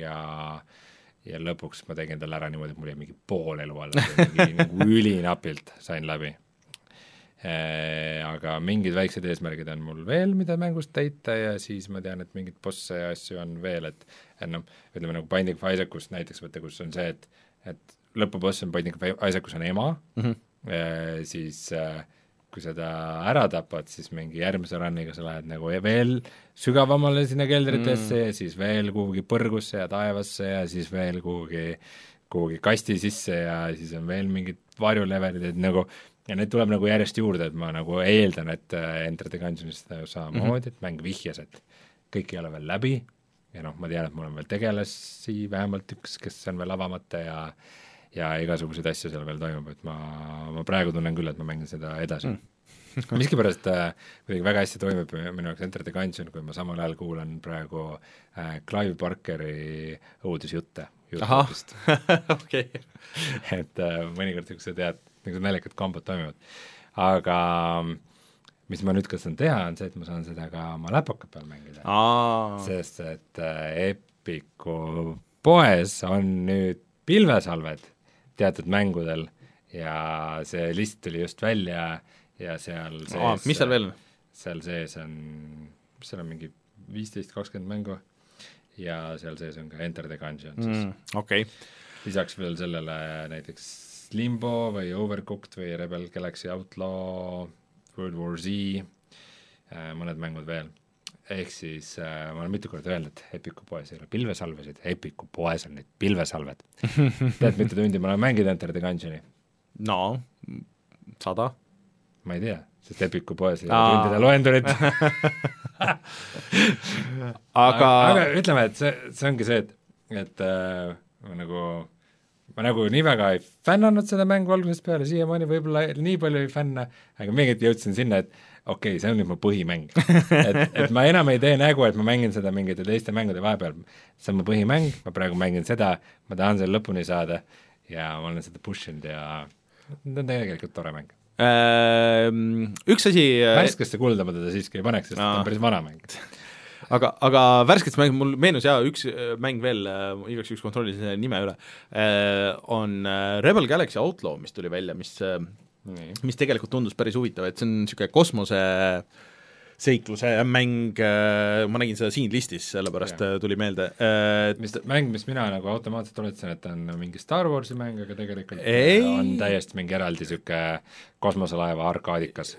ja ja lõpuks ma tegin talle ära niimoodi, et mul jäi mingi pool elu alla, nagu ülinapilt sain läbi e,. Aga mingid väiksed eesmärgid on mul veel, mida mängust täita ja siis ma tean, et mingeid bosse ja asju on veel, et et noh, ütleme nagu Binding of Isaacust näiteks võtta, kus on see, et et lõpuboss on Binding of Isaacus on ema mm, -hmm. e, siis äh, kui seda ära tapad, siis mingi järgmise run'iga sa lähed nagu veel sügavamale sinna keldritesse mm. ja siis veel kuhugi põrgusse ja taevasse ja siis veel kuhugi, kuhugi kasti sisse ja siis on veel mingid varjulevelid, et nagu ja neid tuleb nagu järjest juurde, et ma nagu eeldan, et äh, Enter the Gungeonis samamoodi mm, -hmm. et mäng vihjas, et kõik ei ole veel läbi ja noh, ma tean, et mul on veel tegelasi vähemalt üks, kes on veel avamata ja ja igasuguseid asju seal veel toimub, et ma, ma praegu tunnen küll, et ma mängin seda edasi mm. miskipärast äh, kuidagi väga hästi toimib minu jaoks Enter the Gungeon, kui ma samal ajal kuulan praegu äh, Clive Barkeri õudusjutte. okei. et äh, mõnikord niisugused head, niisugused naljakad kombod toimivad. aga mis ma nüüd ka saan teha, on see, et ma saan seda ka oma läpaka peal mängida. sest et äh, Epiku poes on nüüd pilvesalved teatud mängudel ja see list tuli just välja ja seal sees Aa, mis seal veel on? seal sees on, mis seal on, mingi viisteist, kakskümmend mängu ja seal sees on ka Enter the Gungeon siis mm,. okei okay.. lisaks veel sellele näiteks Limbo või Overcooked või Rebel Galaxy Outlaw, World War Z, äh, mõned mängud veel ehk siis äh, ma olen mitu korda öelnud, et Epiku poes ei ole pilvesalvesid, Epiku poes on need pilvesalved tead, mitu tundi ma olen mänginud Enter the Gungeoni? no, sada? ma ei tea, sest Epiku poes ei ole tundide loendurit aga aga ütleme, et see, see ongi see, et, et äh, nagu ma nagu nii väga ei fännanud seda mängu algusest peale, siiamaani võib-olla nii palju ei fänna, aga mingi hetk jõudsin sinna, et okei okay,, see on nüüd mu põhimäng. et, et ma enam ei tee nägu, et ma mängin seda mingite teiste mängude vahepeal, see on mu põhimäng, ma praegu mängin seda, ma tahan selle lõpuni saada ja ma olen seda push inud ja ta on tegelikult tore mäng. Ehm, üks asi värskesse kulda ma teda siiski ei paneks, sest ta on päris vana mäng aga, aga värskets mäng, mul meenus jaa, üks mäng veel, igaks juhuks kontrollisin selle nime üle, on Rebel Galaxy Outlaw, mis tuli välja, mis. Mis tegelikult tundus päris huvitav, et see on niisugune kosmose seikluse mäng, ma nägin seda siin listis, sellepärast ja. tuli meelde et mis mäng, mis mina nagu automaatselt oletasin, et on mingi Star Warsi mäng, aga tegelikult ei. on täiesti mingi eraldi niisugune kosmoselaeva arkaadikas.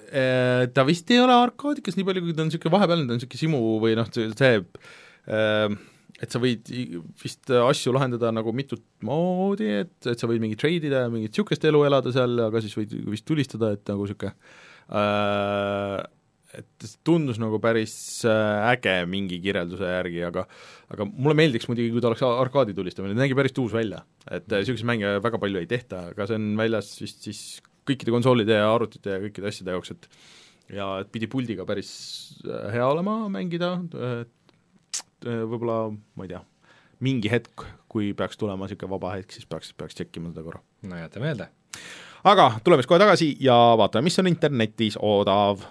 Ta vist ei ole arkaadikas, nii palju kui ta on niisugune vahepealne, ta on niisugune simu või noh, see et sa võid vist asju lahendada nagu mitut moodi, et, et sa võid mingit treidida ja mingit niisugust elu elada seal, aga siis võid vist tulistada, et nagu niisugune äh, et tundus nagu päris äh, äge mingi kirjelduse järgi, aga aga mulle meeldiks muidugi, kui ta oleks arkaadi tulistamine, ta nägi päris tuus välja. et niisuguseid äh, mänge väga palju ei tehta, aga see on väljas vist siis kõikide konsoolide ja arvutite ja kõikide asjade jaoks, et ja et pidi puldiga päris äh, hea olema mängida, et võib-olla, ma ei tea, mingi hetk, kui peaks tulema niisugune vaba hetk, siis peaks, peaks tšekkima seda korra. no jäta meelde. aga tuleme siis kohe tagasi ja vaatame, mis on internetis odav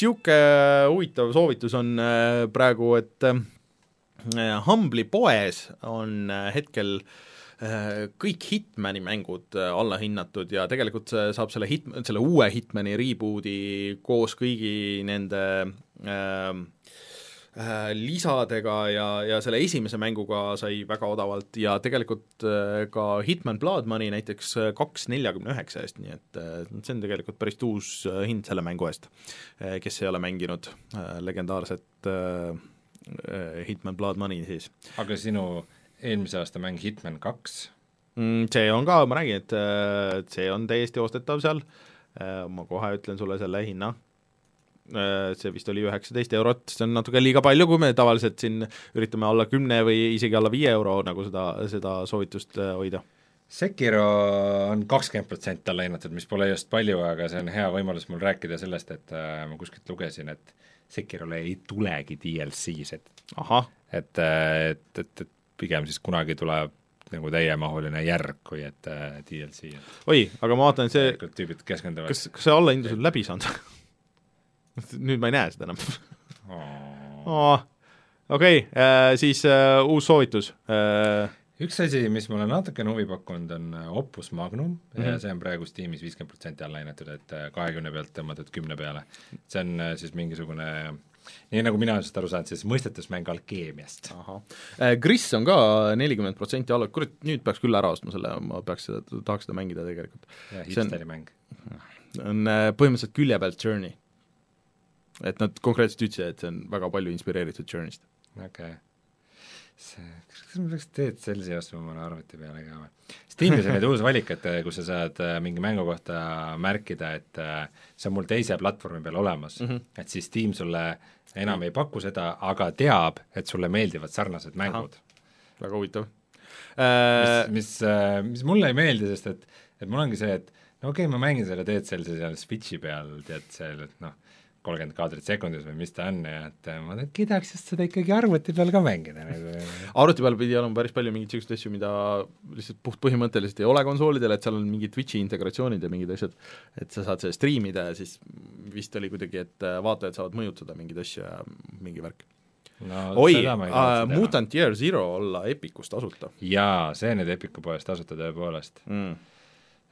niisugune huvitav soovitus on äh, praegu, et äh, Humble'i poes on hetkel äh, Äh, kõik Hitmani mängud äh, allahinnatud ja tegelikult saab selle hit-, selle uue Hitmani reboot'i koos kõigi nende äh, äh, lisadega ja, ja selle esimese mänguga sai väga odavalt ja tegelikult äh, ka Hitman Blood Money näiteks kaks neljakümne üheksa eest, nii et äh, see on tegelikult päris uus hind selle mängu eest, kes ei ole mänginud legendaarset Hitman Blood Money siis. aga sinu äh, eelmise aasta mäng Hitman kaks mm,? See on ka, ma räägin, et äh, see on täiesti ostetav seal, äh, ma kohe ütlen sulle selle hinna, äh, see vist oli üheksateist eurot, see on natuke liiga palju, kui me tavaliselt siin üritame alla kümne või isegi alla viie euro nagu seda, seda soovitust hoida. Sekiro on kakskümmend protsenti alla hinnatud, mis pole just palju, aga see on hea võimalus mul rääkida sellest, et äh, ma kuskilt lugesin, et Sekirole ei tulegi DLC-s, et ahah, et, et, et, et pigem siis kunagi tuleb nagu täiemahuline järg, kui et äh, DLC. oi, aga ma vaatan, see tüübid keskenduvad kas, kas see allahindlus on läbi saanud nüüd ma ei näe seda enam oh. okei äh,, siis äh, uus soovitus äh, üks asi, mis mulle natukene huvi pakkunud, on äh, Opus Magnum mm -hmm. see on praegu Steamis viiskümmend protsenti alla hinnatud, et äh, kahekümne pealt tõmmatud kümne peale. see on siis mingisugune äh, nii nagu mina sellest aru saanud, siis mõistetusmäng alkeemiast. Äh, Gris on ka nelikümmend protsenti alla, kurat, nüüd peaks küll ära ostma selle, ma peaks seda, tahaks seda mängida tegelikult. jah, hipsteri mäng. on äh, põhimõtteliselt külje pealt Journey. et nad konkreetselt ütlesid, et see on väga palju inspireeritud Journey'st. okei okay see, kas ma peaks teed Celsi ostma omale arvuti peale ka või? Steamis on nüüd uus valik, et eh, kus sa saad eh, mingi mängu kohta märkida, et eh, see on mul teise platvormi peal olemas mm, -hmm. et siis Steam sulle enam ei paku seda, aga teab, et sulle meeldivad sarnased mängud. väga huvitav äh.... mis, mis, mis mulle ei meeldi, sest et, et mul ongi see, et no okei okay,, ma mängin selle Dead Cellsi seal Switchi peal, tead, seal, et noh, kolmkümmend kaadrit sekundis või mis ta on ja et äh, ma kiidaks just seda ikkagi arvuti peal ka mängida nagu. arvuti peal pidi olema päris palju mingeid niisuguseid asju, mida lihtsalt puhtpõhimõtteliselt ei ole konsoolidel, et seal on mingid Twitchi integratsioonid ja mingid asjad, et sa saad seda striimida ja siis vist oli kuidagi, et äh, vaatajad saavad mõjutada mingeid asju ja mingi värk. No, oi, uh, Mutant Year Zero olla Epicus tasuta. jaa, see nüüd Epicu poes tasuta tõepoolest. Mm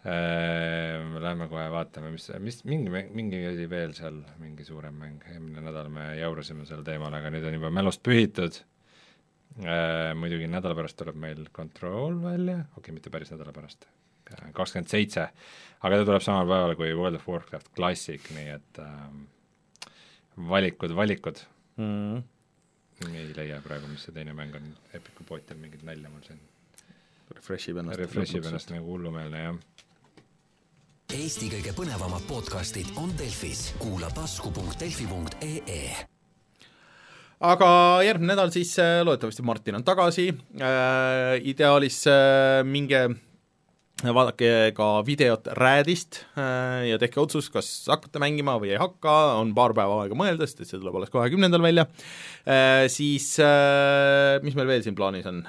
lähme kohe vaatame, mis, mis mingi, mingi oli veel seal, mingi suurem mäng, eelmine nädal me jaurasime sel teemal, aga nüüd on juba mälust pühitud. Ehm, muidugi nädala pärast tuleb meil Control välja, okei okay,, mitte päris nädala pärast, kakskümmend seitse, aga ta tuleb samal päeval kui World of Warcraft Classic, nii et ähm, valikud, valikud mm. ei leia praegu, mis see teine mäng on, Epicu pood teeb mingit nalja mul siin. Refresh ib ennast. Refresh ib ennast nagu hullumeelne, jah Eesti kõige põnevamad podcastid on Delfis, kuula tasku.delfi.ee aga järgmine nädal siis äh, loodetavasti Martin on tagasi. Äh,, ideaalis äh, minge vaadake ka videot Radist äh, ja tehke otsus, kas hakkate mängima või ei hakka, on paar päeva aega mõelda, sest et see tuleb alles kahekümnendal välja. Äh,, siis äh, mis meil veel siin plaanis on?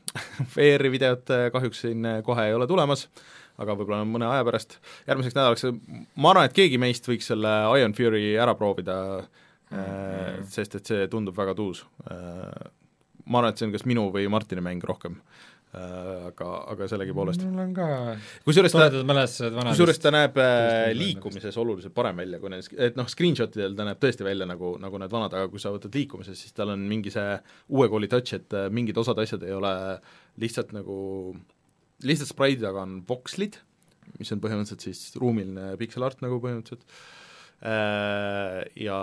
VR-i videot äh, kahjuks siin äh, kohe ei ole tulemas, aga võib-olla mõne aja pärast, järgmiseks nädalaks ma arvan, et keegi meist võiks selle Iron Fury ära proovida äh,, sest et see tundub väga tuus. Äh,. ma arvan, et see on kas minu või Martini mäng rohkem. Äh, aga, aga sellegipoolest. Mul on ka kusjuures ta, kusjuures ta näeb äh, liikumises oluliselt parem välja, kui need, et noh, screenshotidel ta näeb tõesti välja nagu, nagu need vanad, aga kui sa võtad liikumises, siis tal on mingi see uue kooli touch, et äh, mingid osad asjad ei ole lihtsalt nagu, lihtsalt spraidi taga on vokslid, mis on põhimõtteliselt siis ruumiline pixel art nagu põhimõtteliselt, ja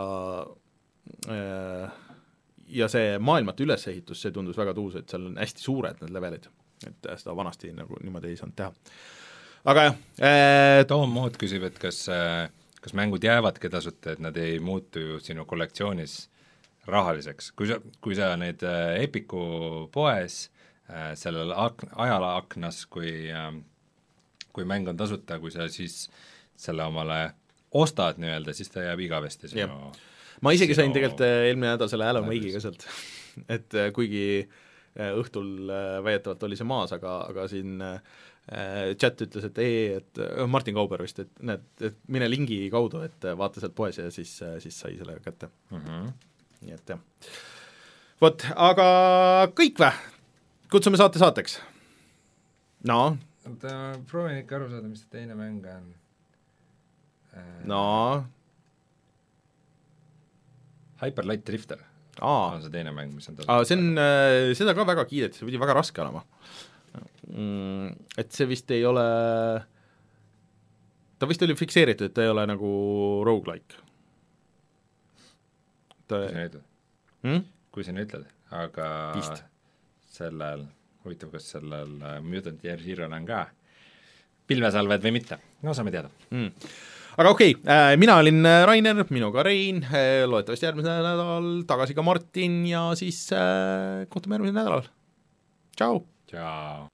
ja see maailmate ülesehitus, see tundus väga tuus, et seal on hästi suured need levelid, et äh, seda vanasti nagu niimoodi ei saanud teha. aga jah äh,, Tom Mood küsib, et kas, kas mängud jäävadki tasuta, et nad ei muutu ju sinu kollektsioonis rahaliseks, kui sa, kui sa neid äh, Epiku poes äh, sellel ak-, ajalaaknas, kui äh, kui mäng on tasuta, kui sa siis selle omale ostad nii-öelda, siis ta jääb igavesti sinu Jah. ma isegi sain sinu- tegelikult äh, eelmine nädal selle Alan. Wake'iga sealt et äh, kuigi äh, õhtul äh, väidetavalt oli see maas, aga, aga siin äh, chat ütles, et ei, et äh, Martin Kauber vist, et näed, et mine lingi kaudu, et äh, vaata sealt poes ja siis, siis sai selle kätte, mm -hmm. nii et jah. vot, aga kõik vä? Kutsume saate saateks? no, oota, proovin ikka aru saada, mis see teine mäng on. no, Hyper Light Drifter aa on see teine mäng, mis on aga see on, seda ka väga kiideti, see pidi väga raske olema mm,. Et see vist ei ole, ta vist oli fikseeritud, et ta ei ole nagu rogu-like. ta kui sa nii ütled hmm?, kui sa nii ütled, aga Vist. Sellel, huvitav, kas sellel äh, Mutant Year Zero'l on ka pilvesalved või mitte, no saame teada. Mm. aga okei okay, äh,, mina olin äh, Rainer, minuga Rein loodetavasti järgmisel nädalal tagasi ka Martin ja siis kohtume järgmisel nädalal. tšau! tšau!